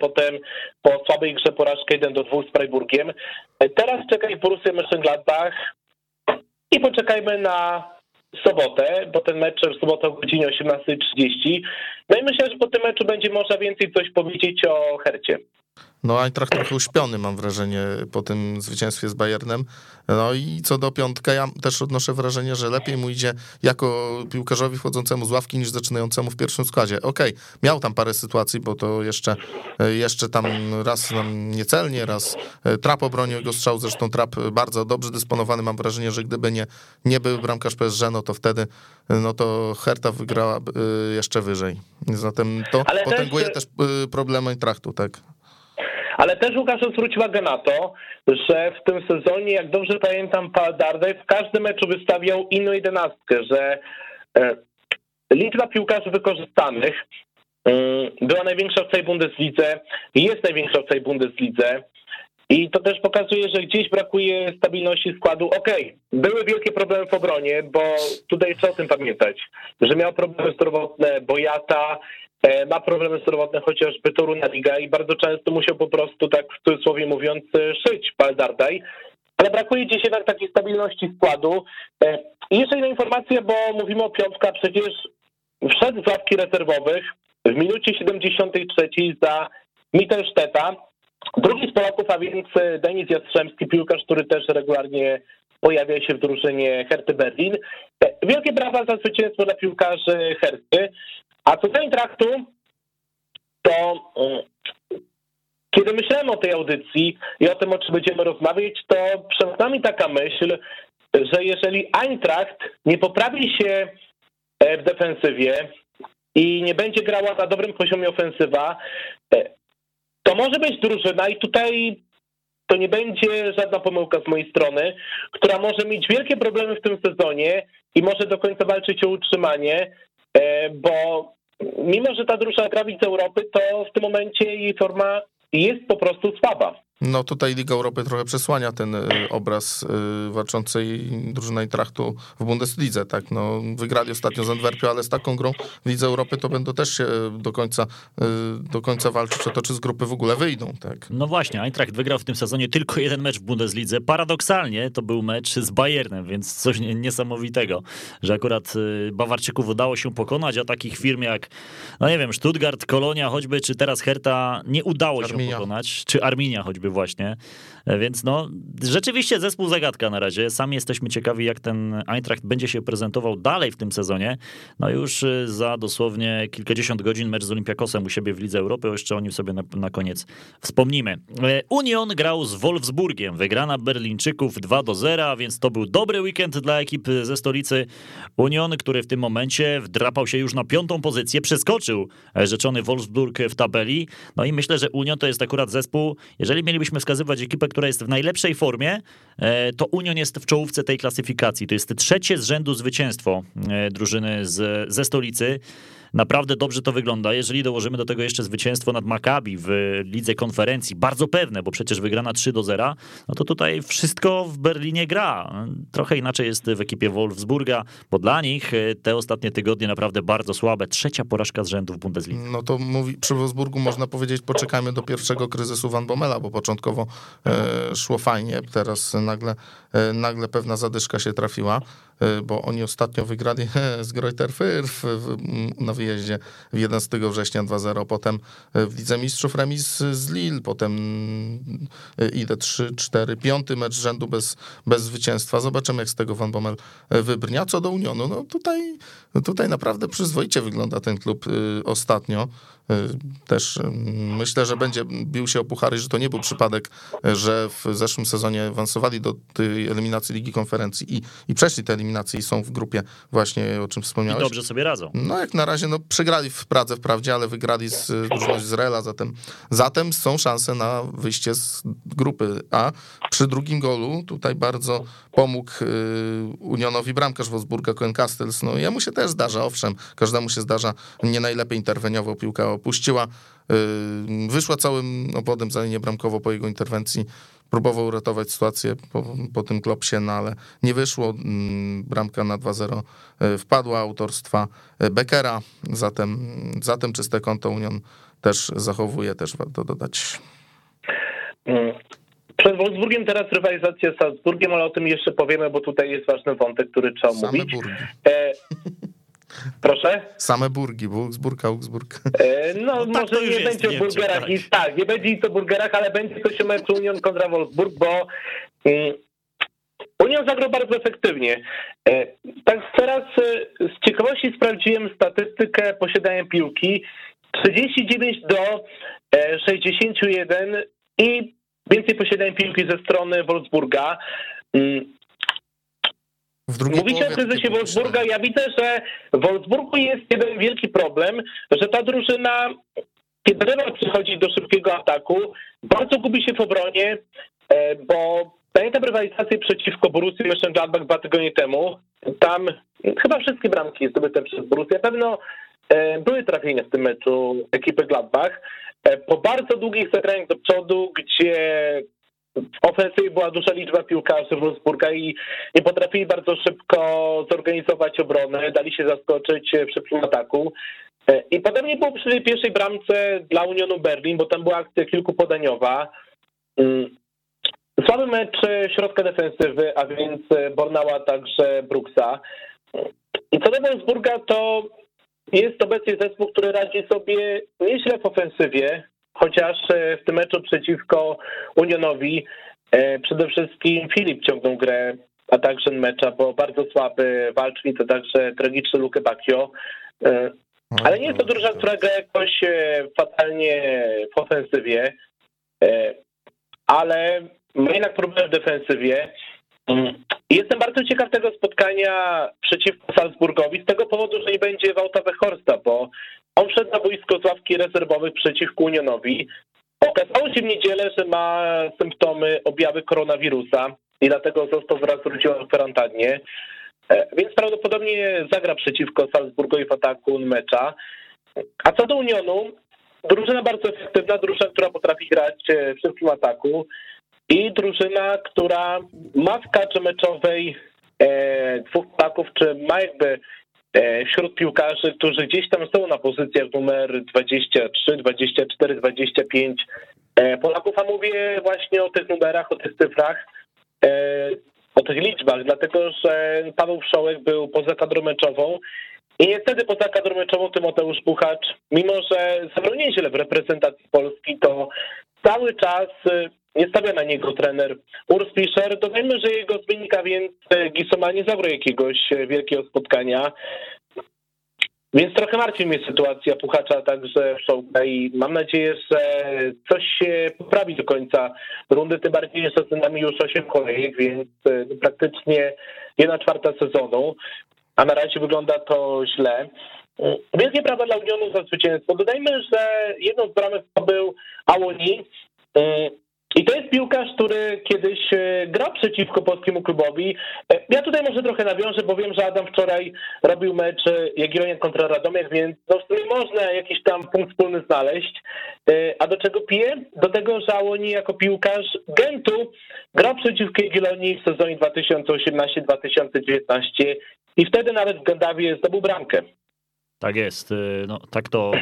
potem po słabej grze porażka 1 do 2 z Freiburgiem. E, teraz czeka ich Borussia Mönchengladbach i poczekajmy na sobotę, bo ten mecz w sobotę o godzinie 18.30. No i myślę, że po tym meczu będzie można więcej coś powiedzieć o Hercie. No Eintracht trochę uśpiony mam wrażenie po tym zwycięstwie z Bayernem. No i co do piątka, ja też odnoszę wrażenie, że lepiej mu idzie jako piłkarzowi wchodzącemu z ławki niż zaczynającemu w pierwszym składzie. Okej, okay, miał tam parę sytuacji, bo to jeszcze, jeszcze tam raz tam niecelnie, raz e, Trap obronił jego strzał, zresztą Trap bardzo dobrze dysponowany. Mam wrażenie, że gdyby nie, nie był bramkarz PSG, no to wtedy no to Herta wygrała e, jeszcze wyżej. Zatem to Ale potęguje też, też problemy Eintrachtu, tak? Ale też Łukasz zwróć uwagę na to, że w tym sezonie, jak dobrze pamiętam, Paul Dardaj w każdym meczu wystawiał inną jedenastkę, że e, liczba piłkarzy wykorzystanych mm, była największa w tej Bundeslidze i jest największa w tej Bundeslidze. I to też pokazuje, że gdzieś brakuje stabilności składu. Okej, okay, były wielkie problemy w obronie, bo tutaj trzeba o tym pamiętać, że miał problemy zdrowotne Bojata, E, ma problemy zdrowotne chociażby Toruna Liga i bardzo często musiał po prostu, tak w cudzysłowie mówiąc, e, szyć Paldardaj. Ale brakuje dziś jednak takiej stabilności składu. E, I jeszcze jedna informacja, bo mówimy o piątka, przecież wszedł z ławki rezerwowych w minucie 73 za Mittelstedta. Drugi z Polaków, a więc Denis Jastrzębski, piłkarz, który też regularnie pojawia się w drużynie Herty Berlin. Wielkie brawa za zwycięstwo dla piłkarzy Herty. A co do Intraktu, to mm, kiedy myślałem o tej audycji i o tym, o czym będziemy rozmawiać, to przed nami taka myśl, że jeżeli Eintracht nie poprawi się e, w defensywie i nie będzie grała na dobrym poziomie ofensywa, e, to może być drużyna i tutaj to nie będzie żadna pomyłka z mojej strony, która może mieć wielkie problemy w tym sezonie i może do końca walczyć o utrzymanie, e, bo mimo, że ta drużyna gra w Europy, to w tym momencie jej forma jest po prostu słaba. No tutaj Liga Europy trochę przesłania ten y, obraz y, walczącej drużyny Eintrachtu w Bundeslidze, tak, no wygrali ostatnio z Antwerpią, ale z taką grą w Lidze Europy to będą też się do końca, do końca walczyć o to, czy z grupy w ogóle wyjdą, tak. No właśnie, Eintracht wygrał w tym sezonie tylko jeden mecz w Bundeslidze, paradoksalnie to był mecz z Bayernem, więc coś niesamowitego, że akurat Bawarczyków udało się pokonać, a takich firm jak, no nie wiem, Stuttgart, Kolonia choćby, czy teraz Herta nie udało Arminia. się pokonać, czy Arminia choćby właśnie. E, więc no, rzeczywiście zespół zagadka na razie. Sami jesteśmy ciekawi, jak ten Eintracht będzie się prezentował dalej w tym sezonie. No już e, za dosłownie kilkadziesiąt godzin mecz z Olympiakosem u siebie w Lidze Europy. Jeszcze o nim sobie na, na koniec wspomnimy. E, Union grał z Wolfsburgiem. Wygrana Berlińczyków 2 do 0, więc to był dobry weekend dla ekip ze stolicy. Union, który w tym momencie wdrapał się już na piątą pozycję, przeskoczył rzeczony Wolfsburg w tabeli. No i myślę, że Union to jest akurat zespół, jeżeli mielibyśmy wskazywać ekipę, która jest w najlepszej formie, e, to Union jest w czołówce tej klasyfikacji. To jest trzecie z rzędu zwycięstwo e, drużyny z, ze stolicy. Naprawdę dobrze to wygląda. Jeżeli dołożymy do tego jeszcze zwycięstwo nad Maccabi w lidze konferencji, bardzo pewne, bo przecież wygrana 3 do 0, no to tutaj wszystko w Berlinie gra. Trochę inaczej jest w ekipie Wolfsburga, bo dla nich e, te ostatnie tygodnie naprawdę bardzo słabe. Trzecia porażka z rzędu w Bundesliga. No to mówi, przy Wolfsburgu można powiedzieć, poczekajmy do pierwszego kryzysu Van Bommela, bo początkowo e, szło fajnie, teraz nagle, e, nagle pewna zadyszka się trafiła. E, bo oni ostatnio wygrali z Greuther Fürth na wyjeździe 11 września 2-0, potem e, w Lidze Mistrzów remis z Lille, potem e, ile 3, 4, 5 mecz rzędu bez, bez zwycięstwa. Zobaczymy, jak z tego Van Bommel wybrnia. Co do Unionu, no tutaj, tutaj naprawdę przyzwoicie wygląda ten klub ostatnio. Też myślę, że będzie bił się o puchary, że to nie był przypadek, że w zeszłym sezonie awansowali do tej eliminacji Ligi Konferencji i, i przeszli te eliminacje i są w grupie właśnie, o czym wspomniałeś. I dobrze sobie radzą. No jak na razie, no przegrali w Pradze wprawdzie, ale wygrali z drużyną Izraela, zatem, zatem są szanse na wyjście z grupy A. Przy drugim golu tutaj bardzo pomógł Unionowi bramkarz Wolfsburga, Cohen Castells. No jemu się też zdarza, owszem, każdemu się zdarza, nie najlepiej interweniował, piłka opuściła, y, wyszła całym obwodem za linię bramkową po jego interwencji, próbował uratować sytuację po, po tym klopsie, no ale nie wyszło. Mm, bramka na 2-0 y, wpadła autorstwa Beckera, zatem, zatem czyste konto Union też zachowuje, też warto dodać. Mm, przed Wolfsburgiem teraz rywalizacja z Salzburgiem, ale o tym jeszcze powiemy, bo tutaj jest ważny wątek, który trzeba Same mówić. Burgi. Proszę? Same burgi, Wolfsburg, Augsburg. E, no, no może nie będzie o burgerach, tak. i tak, nie będzie nic o burgerach, ale będzie coś o meczu Union kontra Wolfsburg, bo mm, Union zagrał bardzo efektywnie. E, tak teraz e, z ciekawości sprawdziłem statystykę posiadania piłki. 39 do 61 e, i więcej posiadań piłki ze strony Wolfsburga. Mm. Mówicie o kryzysie Wolfsburga. Ja widzę, że w Wolfsburgu jest jeden wielki problem, że ta drużyna, kiedy rywal przychodzi do szybkiego ataku, bardzo gubi się w obronie, e, bo pamiętam rywalizację przeciwko Borussii Mönchengladbach dwa tygodnie temu. Tam chyba wszystkie bramki zdobyte przez Borussię. Pewno e, były trafienia w tym meczu ekipy Gladbach. E, po bardzo długich zagraniach do przodu, gdzie w ofensywie była duża liczba piłkarzy Wolfsburga i nie potrafili bardzo szybko zorganizować obronę, dali się zaskoczyć w szybkim ataku. E, I potem nie było przy pierwszej bramce dla Unionu Berlin, bo tam była akcja kilkupodaniowa. Mm. Słaby mecz środka defensywy, a więc Bornała, także Brooksa. I co do Wolfsburga, to jest obecnie zespół, który radzi sobie nieźle w ofensywie, chociaż e, w tym meczu przeciwko Unionowi e, przede wszystkim Filip ciągnął grę, a także mecza, bo bardzo słaby walcznik, to także tragiczny Luke Bacchio. E, ale nie jest to drużyna, która gra jakoś fatalnie w ofensywie, ale ma jednak problem w defensywie. Mm. Jestem bardzo ciekaw tego spotkania przeciwko Salzburgowi z tego powodu, że nie będzie Wałta Horsta, bo on wszedł na boisko z ławki rezerwowych przeciwko Unionowi. Okazało się w niedzielę, że ma symptomy objawy koronawirusa i dlatego został wraz z rodziną w kwarantannie. E, więc prawdopodobnie zagra przeciwko Salzburgowi w ataku mecza. A co do Unionu, drużyna bardzo efektywna, drużyna, która potrafi grać w szybkim ataku i drużyna, która ma w kadrze meczowej e, dwóch Polaków, czy ma jakby e, wśród piłkarzy, którzy gdzieś tam są na pozycjach numer 23, 24, 25 e, Polaków, a mówię właśnie o tych numerach, o tych cyfrach, e, o tych liczbach, dlatego że Paweł Wszołek był poza kadrą meczową i niestety poza kadrą meczową Tymoteusz Puchacz, mimo że zabrał nieźle w reprezentacji Polski, to cały czas nie stawia na niego trener Urs Fischer. Dodajmy, że jego zmiennika, więc Gisoma nie zabrał jakiegoś wielkiego spotkania. Więc trochę martwi mnie sytuacja Puchacza także w Szołka i mam nadzieję, że coś się poprawi do końca rundy, tym bardziej, że za nami już 8 kolejek, więc praktycznie jedna czwarta sezonu, a na razie wygląda to źle. Wielkie prawa dla Unionu za zwycięstwo. Dodajmy, że jedną z bramek to był Awoni, i to jest piłkarz, który kiedyś e, grał przeciwko polskiemu klubowi. E, ja tutaj może trochę nawiążę, bo wiem, że Adam wczoraj robił mecz e, Jagiellonia kontra Radomiak, więc no w sumie można jakiś tam punkt wspólny znaleźć. A do czego piję? Do tego, że oni jako piłkarz Gentu grał przeciwko Jagiellonii w sezonie 2018-2019 i wtedy nawet w Gandawie zdobył bramkę. Tak jest. No, tak to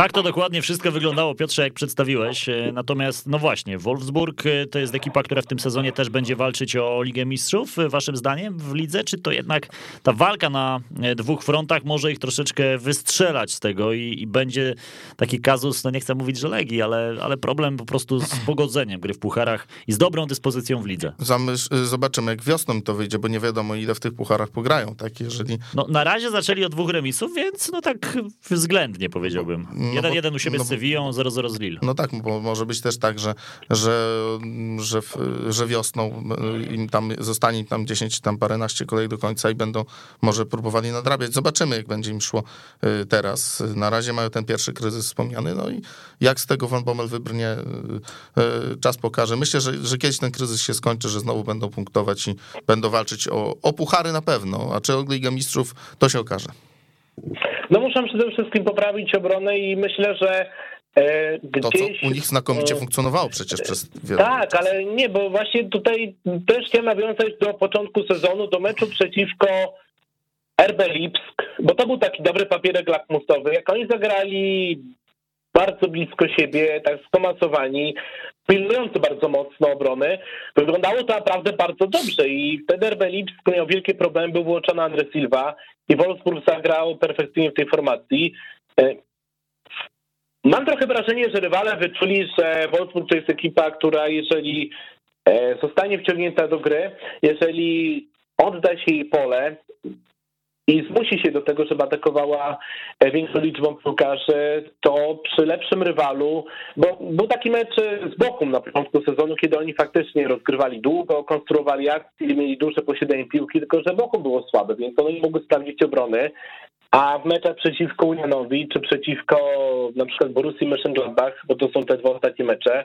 tak to dokładnie wszystko wyglądało, Piotrze, jak przedstawiłeś. E, natomiast, no właśnie, Wolfsburg e, to jest ekipa, która w tym sezonie też będzie walczyć o Ligę Mistrzów, e, waszym zdaniem, w lidze? Czy to jednak ta walka na dwóch frontach może ich troszeczkę wystrzelać z tego i, i będzie taki kazus, no nie chcę mówić, że Legii, ale, ale problem po prostu z pogodzeniem gry w pucharach i z dobrą dyspozycją w lidze. Zamyśl, zobaczymy, jak wiosną to wyjdzie, bo nie wiadomo, ile w tych pucharach pograją, tak? Jeżeli... No, na razie zaczęli od dwóch remisów, więc no tak względnie powiedziałbym. No jeden, jeden u siebie no, z Sevillą, 0-0 z Lille. No tak, bo może być też tak, że, że, że, że wiosną im tam zostanie tam 10, tam paręnaście kolei do końca i będą może próbowali nadrabiać. Zobaczymy, jak będzie im szło y, teraz. Na razie mają ten pierwszy kryzys wspomniany, no i jak z tego Van Bommel wybrnie, y, czas pokaże. Myślę, że, że kiedyś ten kryzys się skończy, że znowu będą punktować i będą walczyć o, o puchary na pewno, a czy o Ligę Mistrzów, to się okaże. No muszą przede wszystkim poprawić obronę i myślę, że Gdzieś, to, co u nich znakomicie e, funkcjonowało przecież przez wiele Tak, lat. ale nie, bo właśnie tutaj też chciałem nawiązać do początku sezonu, do meczu przeciwko RB Lipsk, bo to był taki dobry papierek lakmusowy. Jak oni zagrali bardzo blisko siebie, tak skomasowani, pilnujący bardzo mocno obrony, wyglądało to naprawdę bardzo dobrze i wtedy RB Lipsk miał wielkie problemy, był włączony Andre Silva i Wolfsburg zagrał perfekcyjnie w tej formacji. E, mam trochę wrażenie, że rywale wyczuli, że Wolfsburg to jest ekipa, która jeżeli e, zostanie wciągnięta do gry, jeżeli odda się jej pole, i zmusi się do tego, żeby atakowała e, większą liczbą piłkarzy, to przy lepszym rywalu, bo był taki mecz z Bokum na początku sezonu, kiedy oni faktycznie rozgrywali długo, konstruowali akcje, mieli duże posiadanie piłki, tylko że Bokum było słabe, więc oni mogły sprawdzić obrony. A w meczach przeciwko Unionowi, czy przeciwko na przykład Borussii Mönchengladbach, bo to są te dwa ostatnie mecze,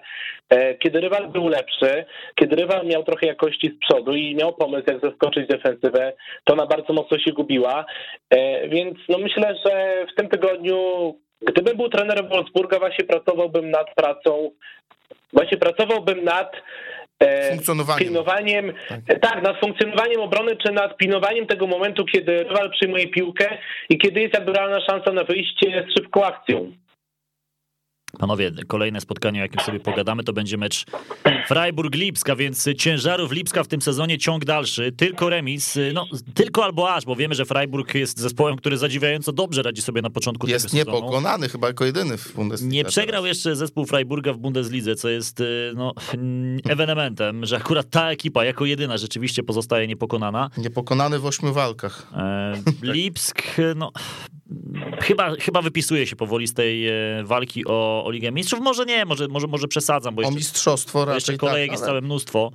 e, kiedy rywal był lepszy, kiedy rywal miał trochę jakości z przodu i miał pomysł, jak zaskoczyć defensywę, to ona bardzo mocno się gubiła. E, więc no myślę, że w tym tygodniu, gdybym był trenerem Wolfsburga, właśnie pracowałbym nad pracą, właśnie pracowałbym nad funkcjonowaniem. Pilnowaniem, tak. tak, nad funkcjonowaniem obrony, czy nad pilnowaniem tego momentu, kiedy rywal przyjmuje piłkę i kiedy jest jakby realna szansa na wyjście z szybką akcją. Panowie, kolejne spotkanie, o jakim sobie pogadamy, to będzie mecz Freiburg-Lipska, więc ciężarów Lipska w tym sezonie ciąg dalszy. Tylko remis, no tylko albo aż, bo wiemy, że Freiburg jest zespołem, który zadziwiająco dobrze radzi sobie na początku jest tego sezonu. Jest niepokonany, chyba jako jedyny w Bundeslidze. Nie przegrał teraz. jeszcze zespół Freiburga w Bundeslidze, co jest y, no, ewenementem, że akurat ta ekipa jako jedyna rzeczywiście pozostaje niepokonana. Niepokonany w ośmiu walkach. E, Lipsk, no chyba, chyba wypisuje się powoli z tej e, walki o, o Ligę Mistrzów. Może nie, może, może, może przesadzam, bo jeszcze, o mistrzostwo raczej jeszcze kolejek tak, jest całe mnóstwo.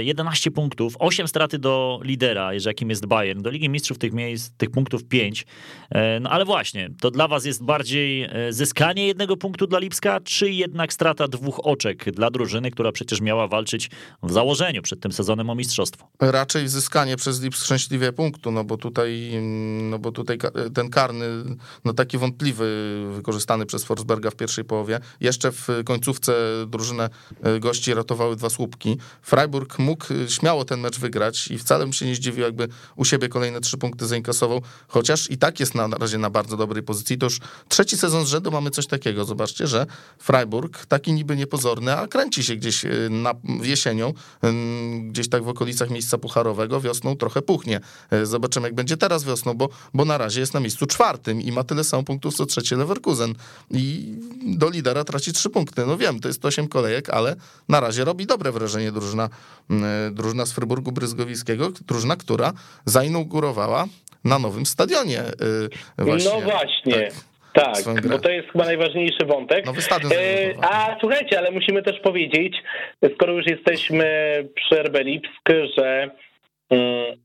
11 e, punktów, 8 straty do lidera, jakim jest Bayern. Do Ligi Mistrzów tych miejsc, tych punktów 5. E, no ale właśnie, to dla was jest bardziej zyskanie jednego punktu dla Lipska, czy jednak strata dwóch oczek dla drużyny, która przecież miała walczyć w założeniu przed tym sezonem o mistrzostwo? Raczej zyskanie przez Lipsk szczęśliwie punktu, no bo tutaj, no bo tutaj ten karny no taki wątpliwy, wykorzystany przez Forsberga w pierwszej połowie. Jeszcze w końcówce drużynę e, gości ratowały dwa słupki. Freiburg mógł śmiało ten mecz wygrać i wcale bym się nie zdziwił, jakby u siebie kolejne trzy punkty zainkasował, chociaż i tak jest na razie na bardzo dobrej pozycji. To już trzeci sezon z rzędu mamy coś takiego. Zobaczcie, że Freiburg, taki niby niepozorny, a kręci się gdzieś na jesienią, gdzieś tak w okolicach miejsca pucharowego, wiosną trochę puchnie. Zobaczymy, jak będzie teraz wiosną, bo, bo na razie jest na miejscu czwartym i ma tyle samo punktów, co trzeci Leverkusen. I do lidera traci trzy punkty. No wiem, to jest osiem kolejek, ale na razie robi dobre wrażenie drużyna, drużyna z Fryburgu Bryzgowickiego, drużyna, która zainaugurowała na nowym stadionie. Y, właśnie, no właśnie. Tak. Tak, bo to jest chyba najważniejszy wątek. Nowy stadion e, a słuchajcie, ale musimy też powiedzieć, skoro już jesteśmy przy RB Lipsk, że mm,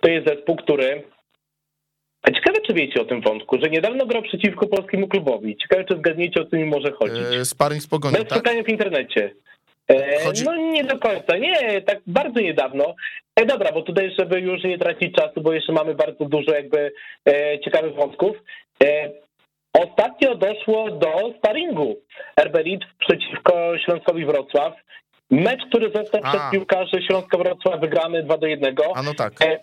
to jest zespół, który a ciekawe, czy wiecie o tym wątku, że niedawno grał przeciwko polskiemu klubowi. Ciekawe, czy zgadniecie, o co mi może chodzić. E, sparring z Pogonią, Bez tak? w internecie. E, Chodzi... No nie do końca, nie, tak bardzo niedawno. E, dobra, bo tutaj, żeby już nie tracić czasu, bo jeszcze mamy bardzo dużo jakby e, ciekawych wątków. E, ostatnio doszło do sparingu RB Leeds przeciwko Śląskowi Wrocław. Mecz, który został przez piłkarzy Śląska Wrocław wygrany 2 do 1. A no tak. E,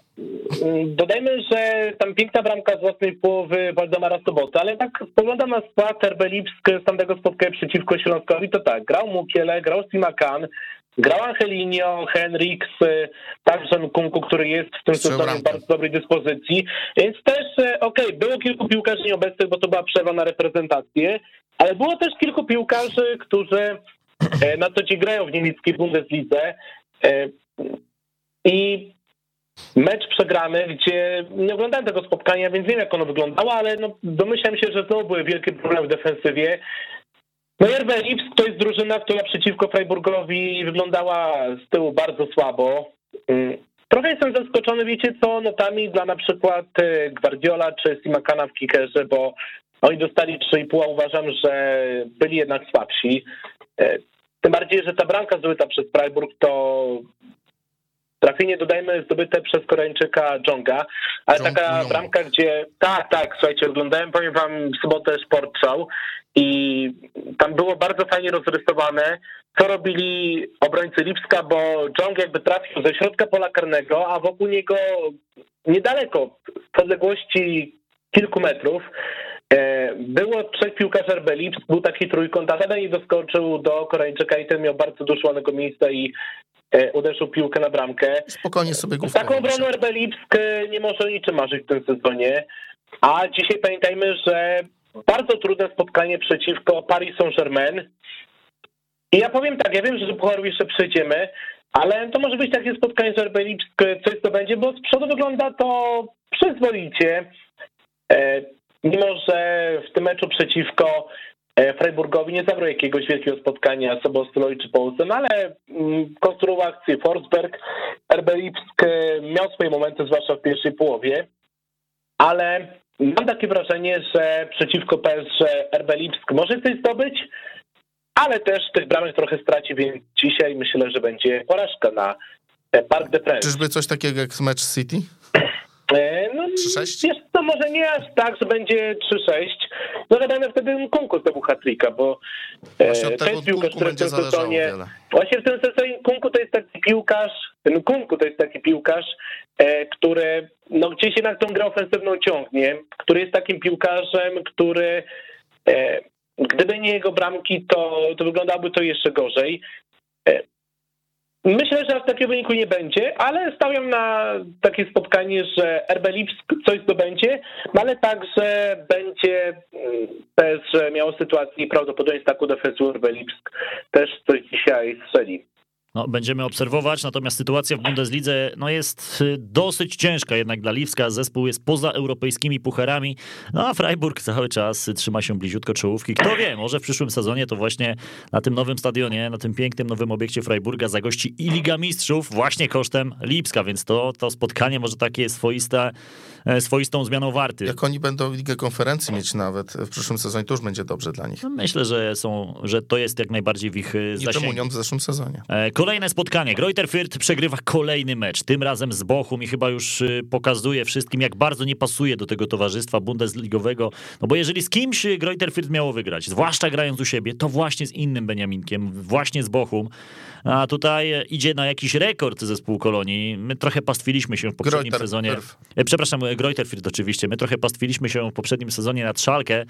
mm, dodajmy, że tam piękna bramka z własnej połowy Waldemara Soboty, ale tak spoglądam na skład RB Lipsk z tamtego spotkania przeciwko Śląskowi, to tak, grał Mukiele, grał Simakan, grał Angelinio, Henriks, e, także Nkunku, który jest w tym sezonie w bardzo dobrej dyspozycji, więc też, e, okej, okay, było kilku piłkarzy nieobecnych, bo to była przerwa na reprezentację, ale było też kilku piłkarzy, którzy na co ci grają w niemieckiej Bundeslidze. E, I mecz przegrany, gdzie nie oglądałem tego spotkania, więc wiem, jak ono wyglądało, ale no, domyślam się, że znowu były wielkie problemy w defensywie. No RB Lipsk to jest drużyna, która przeciwko Freiburgowi wyglądała z tyłu bardzo słabo. Mm, trochę jestem zaskoczony, wiecie co, notami dla na przykład e, Guardiola czy Simakana w kickerze, bo oni dostali 3,5, a uważam, że byli jednak słabsi. Tym bardziej, że ta bramka zdobyta przez Freiburg to trafienie, dodajmy, zdobyte przez Koreańczyka Jonga, ale taka Young. bramka, gdzie... Tak, tak, słuchajcie, oglądałem, powiem wam, w sobotę Sport Show i tam było bardzo fajnie rozrysowane, co robili obrońcy Lipska, bo Jong jakby trafił ze środka pola karnego, a wokół niego niedaleko, w odległości kilku metrów, było trzech piłkarzy RB Lips, był taki trójkąt, a żaden nie doskoczył do Koreańczyka i ten miał bardzo dużo miejsca i e, uderzył piłkę na bramkę. Spokojnie sobie Z taką obroną RB Lipsk nie może niczym marzyć w tym sezonie, a dzisiaj pamiętajmy, że bardzo trudne spotkanie przeciwko Paris Saint-Germain. I ja powiem tak, ja wiem, że do Pucharu jeszcze przejdziemy, ale to może być takie spotkanie, że RB Lipsk coś to będzie, bo z przodu wygląda to przyzwoicie. Mimo że w tym meczu przeciwko e, Freiburgowi nie zabrał jakiegoś wielkiego spotkania Sobostylowi czy Poulsen, ale mm, konstruował akcję Forsberg. RB Lipsk e, miał swoje momenty, zwłaszcza w pierwszej połowie, ale mam takie wrażenie, że przeciwko PSG RB Lipsk może coś zdobyć, ale też tych bramek trochę straci, więc dzisiaj myślę, że będzie porażka na e, Park de France. Czyżby coś takiego jak mecz City? E, no, 3-6? Wiesz, to może nie aż tak, że będzie 3-6. No gadamy wtedy Kunku zdobył hat-tricka, bo e, właśnie od to jest piłkarz, który w tym sezonie... Właśnie w tym sezonie Kunku to jest taki piłkarz, ten Kunku to jest taki piłkarz, e, który no, gdzieś jednak tą grę ofensywną ciągnie, który jest takim piłkarzem, który gdyby nie jego bramki, to, to wyglądałoby to jeszcze gorzej. Myślę, że aż takiego wyniku nie będzie, ale stawiam na takie spotkanie, że RB Lipsk coś zdobędzie, no ale także będzie mm, też miało sytuację i prawdopodobnie z taką defensywą RB Lipsk też coś dzisiaj strzeli. No, będziemy obserwować, natomiast sytuacja w Bundeslidze no, jest y, dosyć ciężka jednak dla Lipska. Zespół jest poza europejskimi pucharami, no a Freiburg cały czas trzyma się bliziutko czołówki. Kto wie, może w przyszłym sezonie to właśnie na tym nowym stadionie, na tym pięknym nowym obiekcie Freiburga zagości i Liga Mistrzów właśnie kosztem Lipska, więc to, to spotkanie może takie swoiste, swoistą zmianą warty. Jak oni będą Ligę Konferencji mieć nawet w przyszłym sezonie, to już będzie dobrze dla nich. No, myślę, że, są, że to jest jak najbardziej w ich zasięgu. Niczym Union w zeszłym sezonie. E, Kolejne spotkanie. Greuter Fürth przegrywa kolejny mecz, tym razem z Bochum i chyba już pokazuje wszystkim, jak bardzo nie pasuje do tego towarzystwa bundesligowego. No bo jeżeli z kimś Greuter Fürth miało wygrać, zwłaszcza grając u siebie, to właśnie z innym Beniaminkiem, właśnie z Bochum. A tutaj idzie na jakiś rekord zespół Kolonii. My trochę pastwiliśmy się w poprzednim Greuter sezonie. Fürth. E, Przepraszam, Greuter Fürth oczywiście. My trochę pastwiliśmy się w poprzednim sezonie nad Szalkę,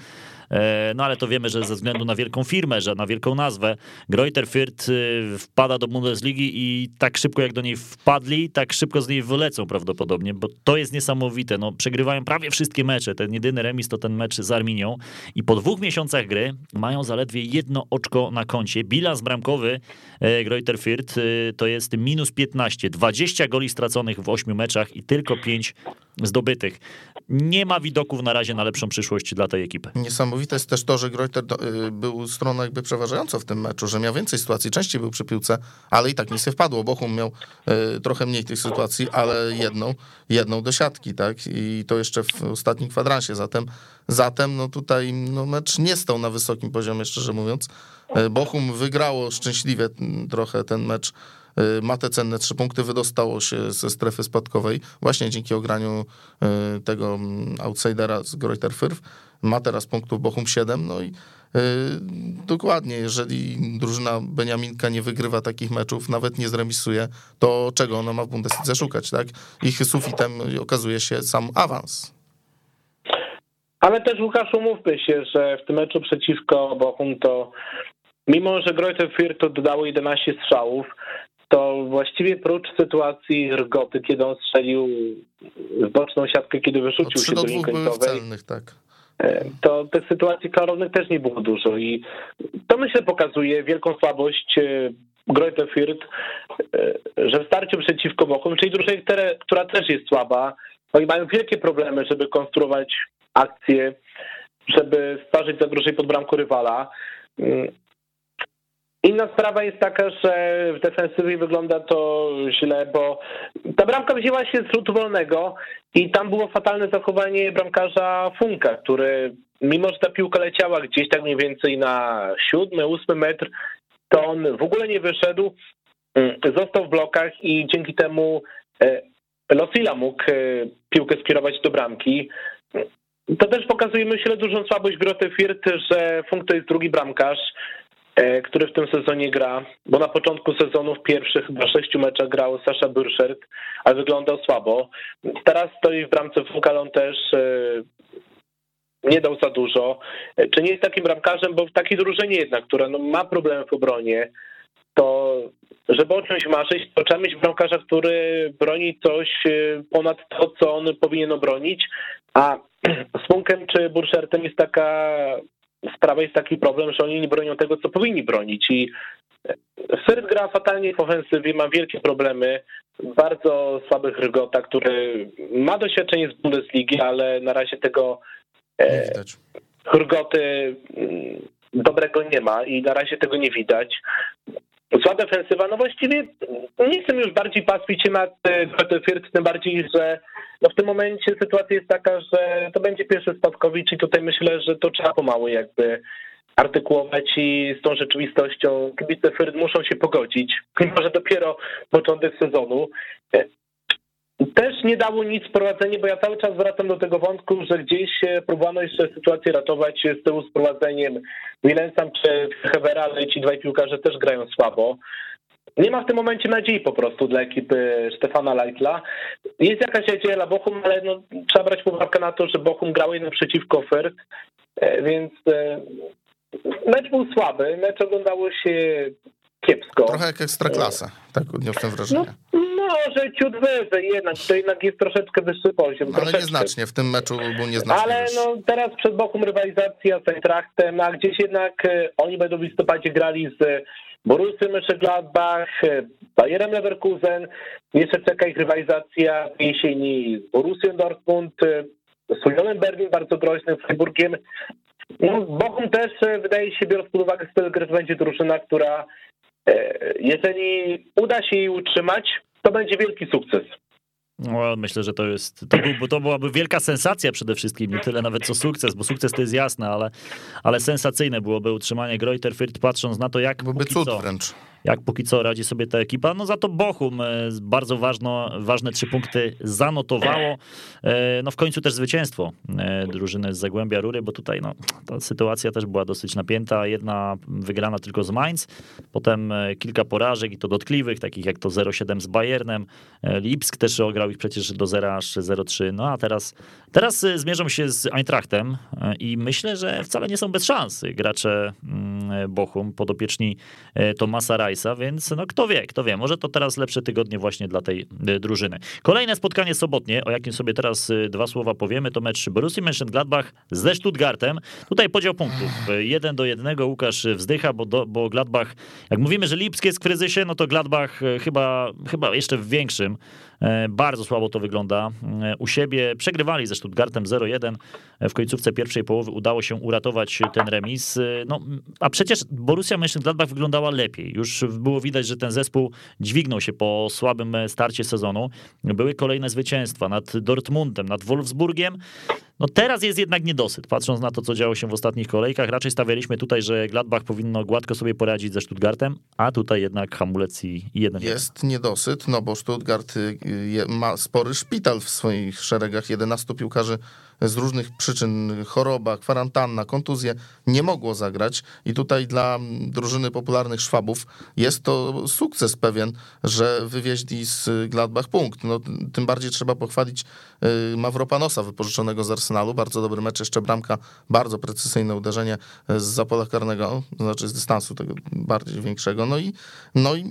no ale to wiemy, że ze względu na wielką firmę, że na wielką nazwę, Greuter Fürth y, wpada do Bundesligi i tak szybko jak do niej wpadli, tak szybko z niej wylecą prawdopodobnie, bo to jest niesamowite. No, przegrywają prawie wszystkie mecze. Ten jedyny remis to ten mecz z Arminią i po dwóch miesiącach gry mają zaledwie jedno oczko na koncie. Bilans bramkowy e, Greuter Fürth to jest minus 15, 20 goli straconych w 8 meczach i tylko 5 zdobytych. Nie ma widoków na razie na lepszą przyszłość dla tej ekipy. Niesamowite jest też to, że Greuter y, był stroną jakby przeważającą w tym meczu, że miał więcej sytuacji, częściej był przy piłce, ale i tak nic nie wpadło. Bochum miał y, trochę mniej tych sytuacji, ale jedną, jedną do siatki, tak? I to jeszcze w ostatnim kwadransie. Zatem, zatem no tutaj no mecz nie stał na wysokim poziomie, szczerze mówiąc. Y, Bochum wygrało szczęśliwie mm, trochę ten mecz. Ma te cenne trzy punkty, wydostało się ze strefy spadkowej właśnie dzięki ograniu tego mm, outsidera z Greuter Fürth. Ma teraz punktów Bochum 7, no i y, dokładnie, jeżeli drużyna Beniaminka nie wygrywa takich meczów, nawet nie zremisuje, to czego ona ma w Bundeslidze szukać, tak? Ich sufitem okazuje się sam awans. Ale też Łukasz, umówmy się, że w tym meczu przeciwko Bochum to mimo, że Greuther Fürth oddało 11 strzałów, to właściwie prócz sytuacji Rgoty, kiedy on strzelił w boczną siatkę, kiedy wyrzucił 3 się do linii 2 były końcowej, celnych, tak. E, to tych sytuacji klarownych też nie było dużo i to myślę pokazuje wielką słabość e, Greuther Fürth, e, że w starciu przeciwko Bochum, czyli drużynie, która też jest słaba, oni mają wielkie problemy, żeby konstruować akcje, żeby stworzyć zagrożenie pod bramką rywala. Inna sprawa jest taka, że w defensywie wygląda to źle, bo ta bramka wzięła się z rzutu wolnego i tam było fatalne zachowanie bramkarza Funka, który mimo, że ta piłka leciała gdzieś tak mniej więcej na siódmy, ósmy metr, to on w ogóle nie wyszedł, mm, został w blokach i dzięki temu e, Losila mógł e, piłkę skierować do bramki. To też pokazuje, myślę, dużą słabość Groty Firth, że Funk to jest drugi bramkarz, który w tym sezonie gra, bo na początku sezonu w pierwszych chyba sześciu meczach grał Sasza Burszert, ale wyglądał słabo. Teraz stoi w bramce Funk, ale on też e, nie dał za dużo. E, Czy nie jest takim bramkarzem, bo w takiej drużynie jednak, która no, ma problemy w obronie, to żeby o czymś marzyć, to trzeba mieć bramkarza, który broni coś e, ponad to, co on powinien obronić, a z Funkiem czy Burszertem jest taka sprawa, jest taki problem, że oni nie bronią tego, co powinni bronić i Fyrt gra fatalnie w ofensywie, ma wielkie problemy, bardzo słabych Rygota, który ma doświadczenie z Bundesligi, ale na razie tego e. Hurgoty mm, dobrego nie ma i na razie tego nie widać. Zła defensywa, no właściwie nie chcę już bardziej pastwić się nad Greuther Fürth, tym bardziej, że no w tym momencie sytuacja jest taka, że to będzie pierwszy spadkowicz i tutaj myślę, że to trzeba pomału jakby artykułować i z tą rzeczywistością kibice Fürth muszą się pogodzić, mimo że dopiero początek sezonu. Też nie dało nic prowadzenie, bo ja cały czas wracam do tego wątku, że gdzieś e, próbowano jeszcze sytuację ratować z tyłu z prowadzeniem Wilensam czy Hevera, ale ci dwaj piłkarze też grają słabo. Nie ma w tym momencie nadziei po prostu dla ekipy Stefana Leitla. Jest jakaś nadzieja dla Bochum, ale no, trzeba brać uwagę na to, że Bochum grał jeden przeciwko Fürth, e, więc e, mecz był słaby, mecz oglądało się kiepsko. Trochę jak ekstraklasa, tak odniosłem wrażenie. No, może ciut wyżej jednak, to jednak jest troszeczkę wyższy poziom. No, ale troszeczkę. nieznacznie, w tym meczu był nieznacznie Ale wyższy. no, teraz przed Bochum rywalizacja z Eintrachtem, a gdzieś jednak e, oni będą w listopadzie grali z Borussią Mönchengladbach, e, Bayerem Leverkusen. Jeszcze czeka ich rywalizacja w jesieni z Borussią Dortmund, e, z Unionem Berlin, bardzo groźnym, Freiburgiem. No, Bochum też, e, wydaje się, biorąc pod uwagę styl gry, to będzie drużyna, która e, jeżeli uda się jej utrzymać, to będzie wielki sukces. No, myślę, że to jest. To, był, to byłaby wielka sensacja przede wszystkim, nie tyle nawet co sukces, bo sukces to jest jasne, ale, ale sensacyjne byłoby utrzymanie Greuter Fürth, patrząc na to, jak Byłby cud co, wręcz. Jak póki co radzi sobie ta ekipa. No za to Bochum bardzo ważno, ważne trzy punkty zanotowało. No w końcu też zwycięstwo drużyny z Zagłębia Rury, bo tutaj no, ta sytuacja też była dosyć napięta. Jedna wygrana tylko z Mainz, potem kilka porażek i to dotkliwych, takich jak to 0-7 z Bayernem. Lipsk też ograł ich przecież do 0 aż 0-3. No a teraz, teraz zmierzą się z Eintrachtem i myślę, że wcale nie są bez szans gracze mm, Bochum, podopieczni e, Tomasa Więc no kto wie, kto wie, może to teraz lepsze tygodnie właśnie dla tej e, drużyny. Kolejne spotkanie sobotnie, o jakim sobie teraz e, dwa słowa powiemy, to mecz Borussii Mönchengladbach ze Stuttgartem. Tutaj podział punktów. Jeden do jednego Łukasz wzdycha, bo, do, bo Gladbach, jak mówimy, że Lipsk jest w kryzysie, no to Gladbach chyba, chyba jeszcze w większym. Bardzo słabo to wygląda. U siebie przegrywali ze Stuttgartem 0-1. W końcówce pierwszej połowy udało się uratować ten remis. No, a przecież Borussia Mönchengladbach wyglądała lepiej. Już było widać, że ten zespół dźwignął się po słabym starcie sezonu. Były kolejne zwycięstwa nad Dortmundem, nad Wolfsburgiem. No teraz jest jednak niedosyt, patrząc na to, co działo się w ostatnich kolejkach. Raczej stawialiśmy tutaj, że Gladbach powinno gładko sobie poradzić ze Stuttgartem, a tutaj jednak hamulec i, jeden. Jest niedosyt, no bo Stuttgart y, ma spory szpital w swoich szeregach, 11 piłkarzy z różnych przyczyn, choroba, kwarantanna, kontuzje, nie mogło zagrać i tutaj dla drużyny popularnych Szwabów jest to sukces pewien, że wywieźli z Gladbach punkt. No, tym bardziej trzeba pochwalić Mawropanosa wypożyczonego z Arsenalu, bardzo dobry mecz, jeszcze bramka, bardzo precyzyjne uderzenie z zapola karnego, znaczy z dystansu tego bardziej większego, no i, no i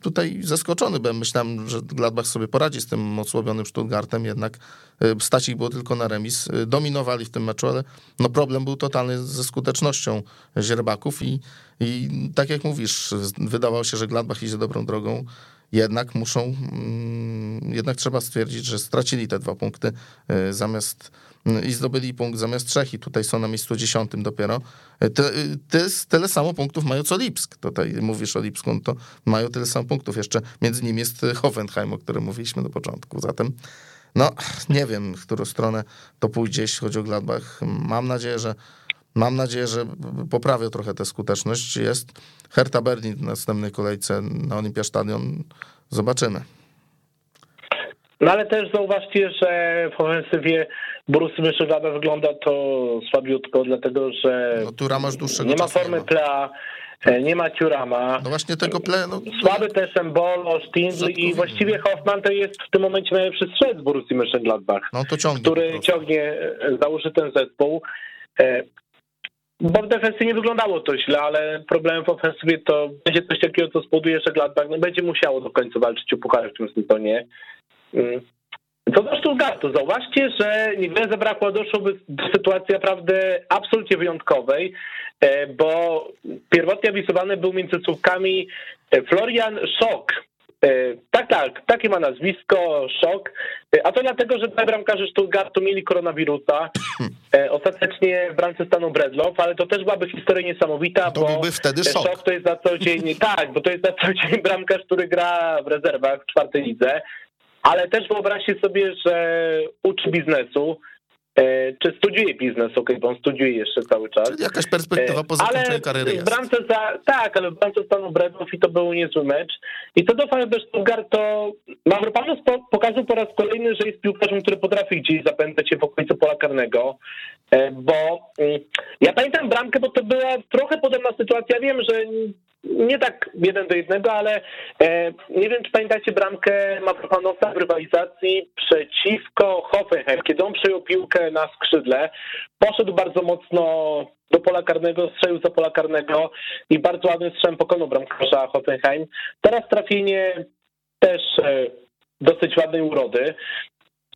tutaj zaskoczony byłem, myślałem, że Gladbach sobie poradzi z tym osłabionym Stuttgartem, jednak y, stać ich było tylko na remis, Y, dominowali w tym meczu, ale no problem był totalny ze skutecznością Źrebaków i, i tak jak mówisz, wydawało się, że Gladbach idzie dobrą drogą, jednak muszą, mm, jednak trzeba stwierdzić, że stracili te dwa punkty y, zamiast y, i zdobyli punkt zamiast trzech i tutaj są na miejscu dziesiątym dopiero. Te, te, tyle samo punktów mają co Lipsk. Tutaj mówisz o Lipsku, no to mają tyle samo punktów. Jeszcze między nimi jest Hoffenheim, o którym mówiliśmy na początku. Zatem no, nie wiem, w którą stronę to pójdzie, jeśli chodzi o Gladbach. Mam nadzieję, że mam nadzieję, że poprawią trochę tę skuteczność. Jest Hertha Berlin w następnej kolejce na Olympia Stadion. Zobaczymy. No ale też zauważcie, że w ofensywie Borussy Mönchengladbach wygląda to słabiutko, dlatego że no, tu masz dłuższego nie ma formy plea, E, nie ma Ciurama. No właśnie tego plenu. Słaby też Embolo, Stindl i właściwie Hoffman to jest w tym momencie najlepszy strzelec Borussii Mönchengladbach, no to ciągnie który ciągnie e, założy ten zespół. Bo w defensywie nie wyglądało to źle, ale problemem w ofensywie to będzie coś takiego, co spowoduje, że Gladbach no, będzie musiało do końca walczyć o puchary w tym sezonie. Mm. Co do Stuttgartu, zauważcie, że niewiele zabrakło, doszłoby do sytuacji naprawdę absolutnie wyjątkowej, e, bo pierwotnie awisowany był między słówkami e, Florian Szok. E, tak, tak, takie ma nazwisko, Szok. A to dlatego, że dwaj bramkarze Stuttgartu mieli koronawirusa. Ostatecznie w bramce stanął Bredlow, ale to też byłaby historia niesamowita, to bo wtedy szok. szok to jest na co dzień, tak, bo to jest na co dzień bramkarz, który gra w rezerwach w czwartej lidze ale też wyobraźcie sobie, że uczy biznesu, e, czy studiuje biznes, ok, bo on studiuje jeszcze cały czas. Czyli jakaś perspektywa po zakończeniu kariery jest. Bramce za, tak, ale w bramce stanu Bredów i to był niezły mecz. I co do Fajber Stuttgart, to Mavropanos pokazał po raz kolejny, że jest piłkarzem, który potrafi gdzieś zapędzać się w okolicy pola karnego, e, bo mm, ja pamiętam bramkę, bo to była trochę podobna sytuacja. Wiem, że nie tak jeden do jednego, ale e, nie wiem, czy pamiętacie bramkę Mavropanosa w rywalizacji przeciwko Hoffenheim, kiedy on przejął piłkę na skrzydle, poszedł bardzo mocno do pola karnego, strzelił za pola karnego i bardzo ładnym strzem pokonał bramkarza Hoffenheim. Teraz trafienie też e, dosyć ładnej urody.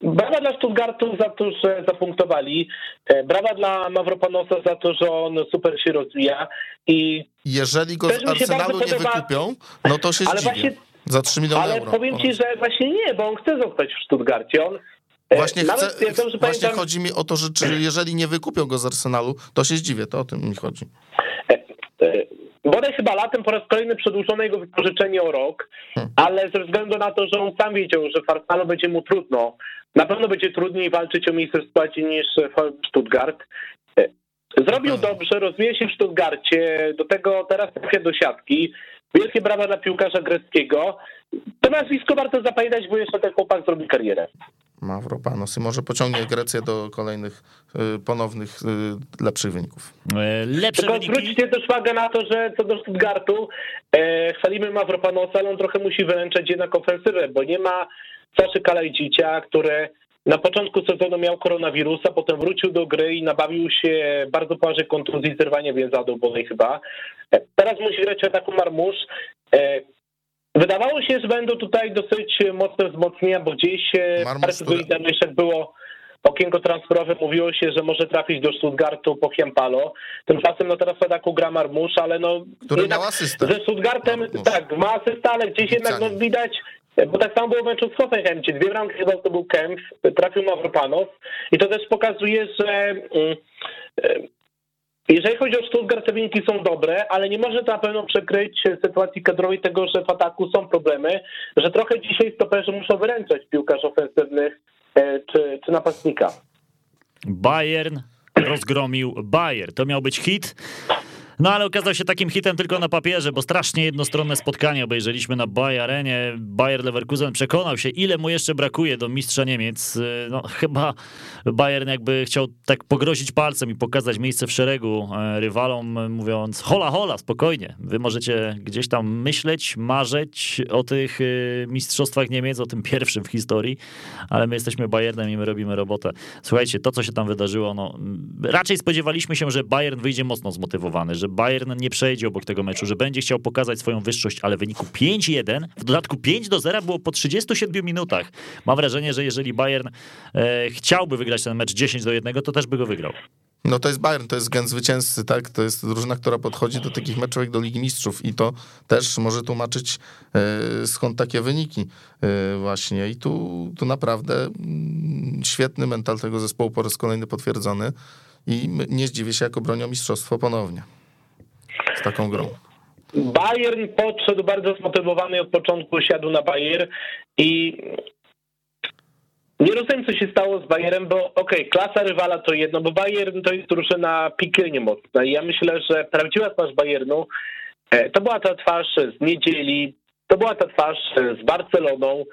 Brawa dla Stuttgartu za to, że zapunktowali. E, brawa dla Mavropanosa za to, że on super się rozwija. I jeżeli go z Arsenalu nie podoba... wykupią, no to się ale zdziwię. Właśnie, za 3 miliony ale euro. Ale powiem ci, że właśnie nie, bo on chce zostać w Stuttgarcie. On e, Właśnie, chcę, właśnie pamiętam... chodzi mi o to, że jeżeli nie wykupią go z Arsenalu, to się zdziwię, to o tym mi chodzi. E, bodaj chyba latem po raz kolejny przedłużono jego wypożyczenie o rok, hmm. ale ze względu na to, że on sam wiedział, że w Arsenalu będzie mu trudno, na pewno będzie trudniej walczyć o miejsce w składzie niż w Stuttgart. Zrobił dobrze, rozwija się w Stuttgarcie, do tego teraz trafia do siatki. Wielkie brawa dla piłkarza greckiego. To nazwisko warto zapamiętać, bo jeszcze ten chłopak zrobi karierę. Mavropanos i może pociągnie Grecję do kolejnych y, ponownych y, lepszych wyników. E, Lepsze Tylko wyniki. zwróćcie też uwagę na to, że co do Stuttgartu e, chwalimy Mavropanosa, ale on trochę musi wyręczać jednak ofensywę, bo nie ma Saszy Kalajdzicia, który na początku sezonu miał koronawirusa, potem wrócił do gry i nabawił się bardzo poważnej kontuzji, zerwania więzady obonej chyba. E, Teraz musi grać w ataku Marmusz. E, Wydawało się, że będą tutaj dosyć mocne wzmocnienia, bo gdzieś e, parę tygodni który- temu jeszcze było okienko transferowe, mówiło się, że może trafić do Stuttgartu po Chiampalo. Tymczasem no teraz w ataku gra Marmusz, ale no Który miał asystę. ze Stuttgartem, Marmusz. tak, ma asystę, ale gdzieś jednak no, widać, bo tak samo było w meczu z Hoffenheim, dwie bramki chyba to był Kempf, trafił Mavropanos i to też pokazuje, że mm, e, jeżeli chodzi o Stuttgart, te wyniki są dobre, ale nie może to na pewno przekryć sytuacji kadrowej tego, że w ataku są problemy, że trochę dzisiaj stoperzy muszą wyręczać piłkarz ofensywnych e, czy, czy napastnika. Bayern rozgromił Bayer. To miał być hit. No ale okazał się takim hitem tylko na papierze, bo strasznie jednostronne spotkanie obejrzeliśmy na Bayerenie. Bayer Leverkusen przekonał się, ile mu jeszcze brakuje do mistrza Niemiec. No chyba Bayern jakby chciał tak pogrozić palcem i pokazać miejsce w szeregu e, rywalom, mówiąc hola hola, spokojnie. Wy możecie gdzieś tam myśleć, marzyć o tych e, mistrzostwach Niemiec, o tym pierwszym w historii, ale my jesteśmy Bayernem i my robimy robotę. Słuchajcie, to co się tam wydarzyło, no raczej spodziewaliśmy się, że Bayern wyjdzie mocno zmotywowany, że Bayern nie przejdzie obok tego meczu, że będzie chciał pokazać swoją wyższość, ale w wyniku 5-1, w dodatku 5 do 0 było po 37 minutach. Mam wrażenie, że jeżeli Bayern e, chciałby wygrać ten mecz 10 do 1, to też by go wygrał. No to jest Bayern, to jest gen zwycięzcy, tak? To jest drużyna, która podchodzi do takich meczów jak do Ligi Mistrzów i to też może tłumaczyć e, skąd takie wyniki e, właśnie. I tu, tu naprawdę mm, świetny mental tego zespołu po raz kolejny potwierdzony i nie zdziwię się, jak obronią mistrzostwo ponownie z taką grą. Bayern podszedł bardzo zmotywowany od początku, siadł na Bayer i nie rozumiem, co się stało z Bayerem, bo okej, klasa rywala to jedno, bo Bayern to jest drużyna piekielnie mocna i ja myślę, że prawdziwa twarz Bayernu e, to była ta twarz z niedzieli, to była ta twarz z Barceloną,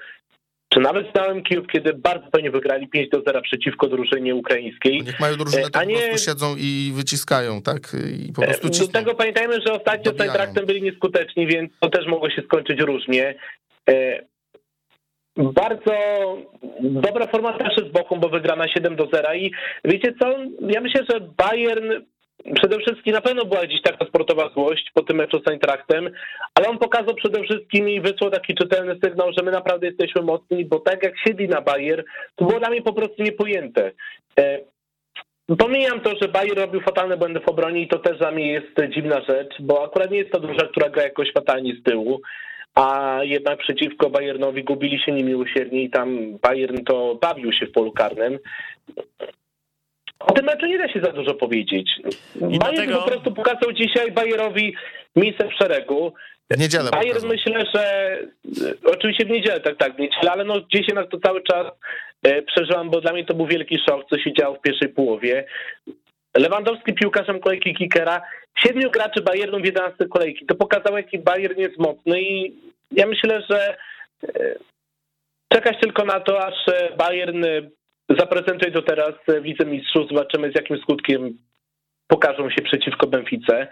czy nawet Dałem Kijów, kiedy bardzo fajnie wygrali 5 do 0 przeciwko drużynie ukraińskiej. Niech mają drużynę, E, to po nie- prostu siedzą i wyciskają, tak? I po prostu Do cisną. tego pamiętajmy, że ostatnio z. Eintrachtem byli nieskuteczni, więc to też mogło się skończyć różnie. E, Bardzo dobra forma też z Bochum, bo wygrana 7 do 0 i wiecie co, ja myślę, że Bayern przede wszystkim na pewno była gdzieś taka sportowa złość po tym meczu z Eintrachtem, ale on pokazał przede wszystkim i wysłał taki czytelny sygnał, że my naprawdę jesteśmy mocni, bo tak jak siedli na Bayer, to było dla mnie po prostu niepojęte. E, Pomijam to, że Bayer robił fatalne błędy w obronie i to też dla mnie jest dziwna rzecz, bo akurat nie jest to drużyna, która gra jakoś fatalnie z tyłu, a jednak przeciwko Bayernowi gubili się niemiłosiernie i tam Bayern to bawił się w polu karnym. O tym meczu nie da się za dużo powiedzieć. Bayern dlatego- po prostu pokazał dzisiaj Bayerowi miejsce w szeregu. W niedzielę pokazał. myślę, że e, oczywiście w niedzielę, tak, tak, w niedzielę, ale no gdzieś jednak to cały czas e, przeżyłam, bo dla mnie to był wielki szok, co się działo w pierwszej połowie. Lewandowski piłkarzem kolejki Kikera, siedmiu graczy Bayernu w 11 kolejki. To pokazało, jaki Bayern jest mocny i ja myślę, że e, czekać tylko na to, aż Bayern e, zaprezentuje to teraz e, w Lidze Mistrzów. Zobaczymy, z jakim skutkiem pokażą się przeciwko Benfice.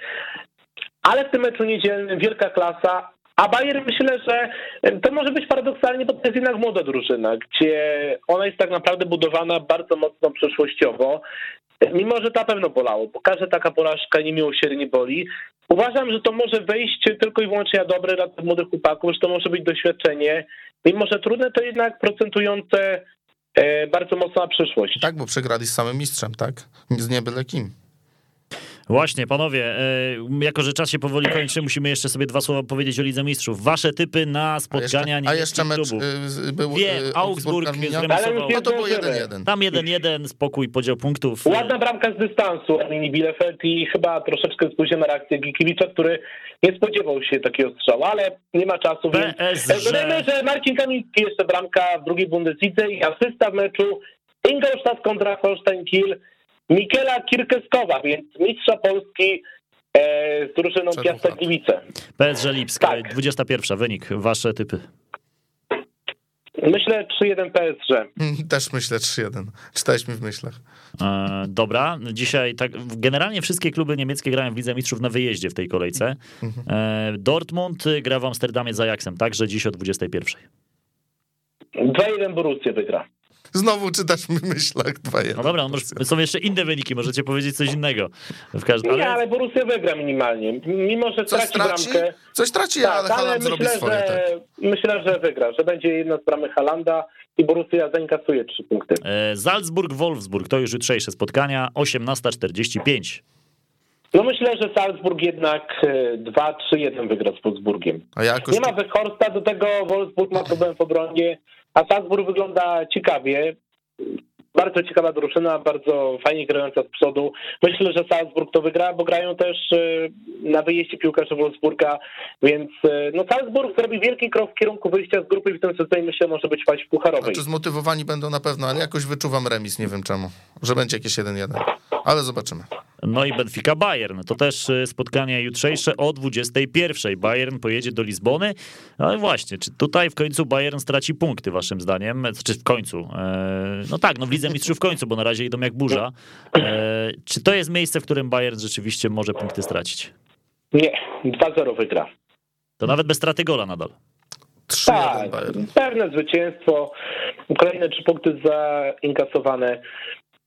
Ale w tym meczu niedzielnym wielka klasa, a Bayern myślę, że e, to może być paradoksalnie, bo to jest jednak młoda drużyna, gdzie ona jest tak naprawdę budowana bardzo mocno przeszłościowo. Mimo, że na pewno bolało, bo każda taka porażka niemiłosiernie boli. Uważam, że to może wejść tylko i wyłącznie na dobre dla tych młodych chłopaków, że to może być doświadczenie. Mimo, że trudne, to jednak procentujące e, bardzo mocno na przyszłość. Tak, bo przegrali z samym mistrzem, tak? Z nie byle kim. Właśnie, panowie, e, jako że czas się powoli kończy, musimy jeszcze sobie dwa słowa powiedzieć o Lidze Mistrzów. Wasze typy na A jeszcze, spotkania a jeszcze mecz z- był Wiem, y, Augsburg już No to było zdążymy. 1-1. Tam 1-1, spokój, podział punktów. Ładna bramka z dystansu Arminii Bielefeld i chyba troszeczkę spóźniona reakcja Gikiewicza, który nie spodziewał się takiego strzału, ale nie ma czasu, więc PSG. dodajmy, że Marcin Kamiński jeszcze bramka w drugiej Bundeslidze i asysta w meczu Ingolstadt kontra Holstein Kiel Mikela Kirkeskowa, więc mistrza Polski e, z drużyną Piasta. Gliwice. PSG Lipsk, Tak. 21. Wynik, wasze typy. Myślę 3-1 PSG. Mm, Też myślę 3-1. Czytałeś mi w myślach. E, dobra, dzisiaj tak, generalnie wszystkie kluby niemieckie grają w Lidze Mistrzów na wyjeździe w tej kolejce. E, Dortmund gra w Amsterdamie z Ajaxem, także dziś o 21. 2-1 Borussia wygra. Znowu czytasz mi w myślach 2-1. No dobra, no może, są jeszcze inne wyniki, możecie powiedzieć coś innego. W każdym, Nie, ale Borussia wygra minimalnie. Mimo, że Coś traci, bramkę. coś traci, Tak, ale Haaland zrobi myślę, swoje. że, Tak. myślę, że wygra, że będzie jedna z bramy Halanda i Borussia zainkasuje trzy punkty. e, Salzburg-Wolfsburg to już jutrzejsze spotkania, 18.45. No myślę, że Salzburg jednak e, 2-3-1 wygra z Wolfsburgiem. A ja jakoś Nie ma Weghorsta, do tego Wolfsburg ma problem w obronie, a Salzburg wygląda ciekawie. Bardzo ciekawa drużyna, bardzo fajnie grająca z przodu. Myślę, że Salzburg to wygra, bo grają też e, na wyjeździe piłkarze Wolfsburga, więc e, no Salzburg zrobi wielki krok w kierunku wyjścia z grupy i w tym sezonie myślę może być fajnie pucharowej. Znaczy zmotywowani będą na pewno, ale jakoś wyczuwam remis, nie wiem czemu. Że będzie jakieś 1-1. Ale zobaczymy. No i Benfica Bayern. To też y, spotkanie jutrzejsze o 21. Bayern pojedzie do Lizbony. No i właśnie, czy tutaj w końcu Bayern straci punkty, waszym zdaniem? Czy w końcu? E, No tak, no w Lidze Mistrzów w końcu, bo na razie idą jak burza. E, Czy to jest miejsce, w którym Bayern rzeczywiście może punkty stracić? Nie, 2-0 wygra. To nawet bez straty gola nadal. 3-1 Tak, Bayern. pewne zwycięstwo, kolejne trzy punkty zainkasowane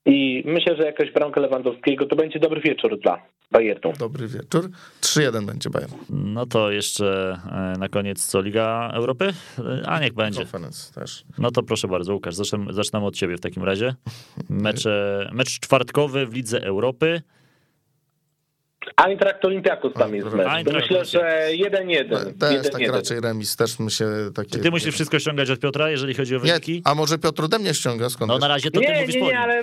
i myślę, że jakaś bramka Lewandowskiego to będzie dobry wieczór dla Bayernu. Dobry wieczór. 3-1 będzie Bayern. No to jeszcze e, na koniec co, Liga Europy? E, A niech będzie. Też. No to proszę bardzo, Łukasz, zacznę, zaczynamy od ciebie w takim razie. Mecze, mecz czwartkowy w Lidze Europy. Eintracht Olympiakos tam jest mecz. To Eintracht myślę, że 1-1. Też tak 1-1. raczej remis, też mi się takie... Czy ty musisz wszystko ściągać od Piotra, jeżeli chodzi o Nie, wyniki? a może Piotr ode mnie ściąga? Skąd No na razie to ty Nie, mówisz nie, nie, ale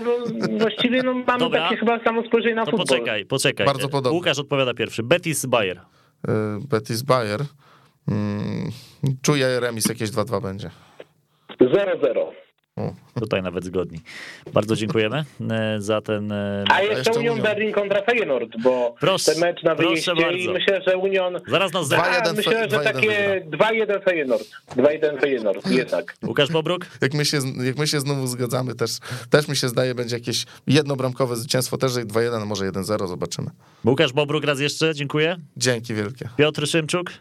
właściwie no, mamy Dobra. takie chyba samo spojrzenie na To futbol. poczekaj, poczekaj. Bardzo podobnie. Łukasz odpowiada pierwszy. Betis Bayer. Y, Betis Bayer. Mm, czuję remis, jakieś 2-2 będzie. 0-0. Tutaj nawet zgodni. Bardzo dziękujemy e, za ten... e, A jeszcze, jeszcze Union Union. Berlin kontra Feyenoord, bo Proszę, ten mecz na wyjeździe i myślę, że Union... Zaraz nas Dwa- zerwie. A, 2-1 myślę, że 2-1 takie 2-1 Feyenoord. 2-1 Feyenoord, jednak. Łukasz Bobruk? Jak my, się, jak my się znowu zgadzamy, też, też mi się zdaje, będzie jakieś jednobramkowe zwycięstwo, też 2-1, może 1-0, zobaczymy. Łukasz Bobruk raz jeszcze, dziękuję. Dzięki wielkie. Piotr Szymczuk?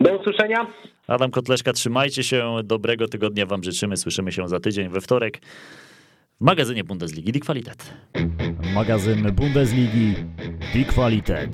Do usłyszenia. Adam Kotleszka, trzymajcie się. Dobrego tygodnia Wam życzymy. Słyszymy się za tydzień we wtorek w magazynie Bundesligi Die Qualität. Magazyn Bundesligi Die Qualität.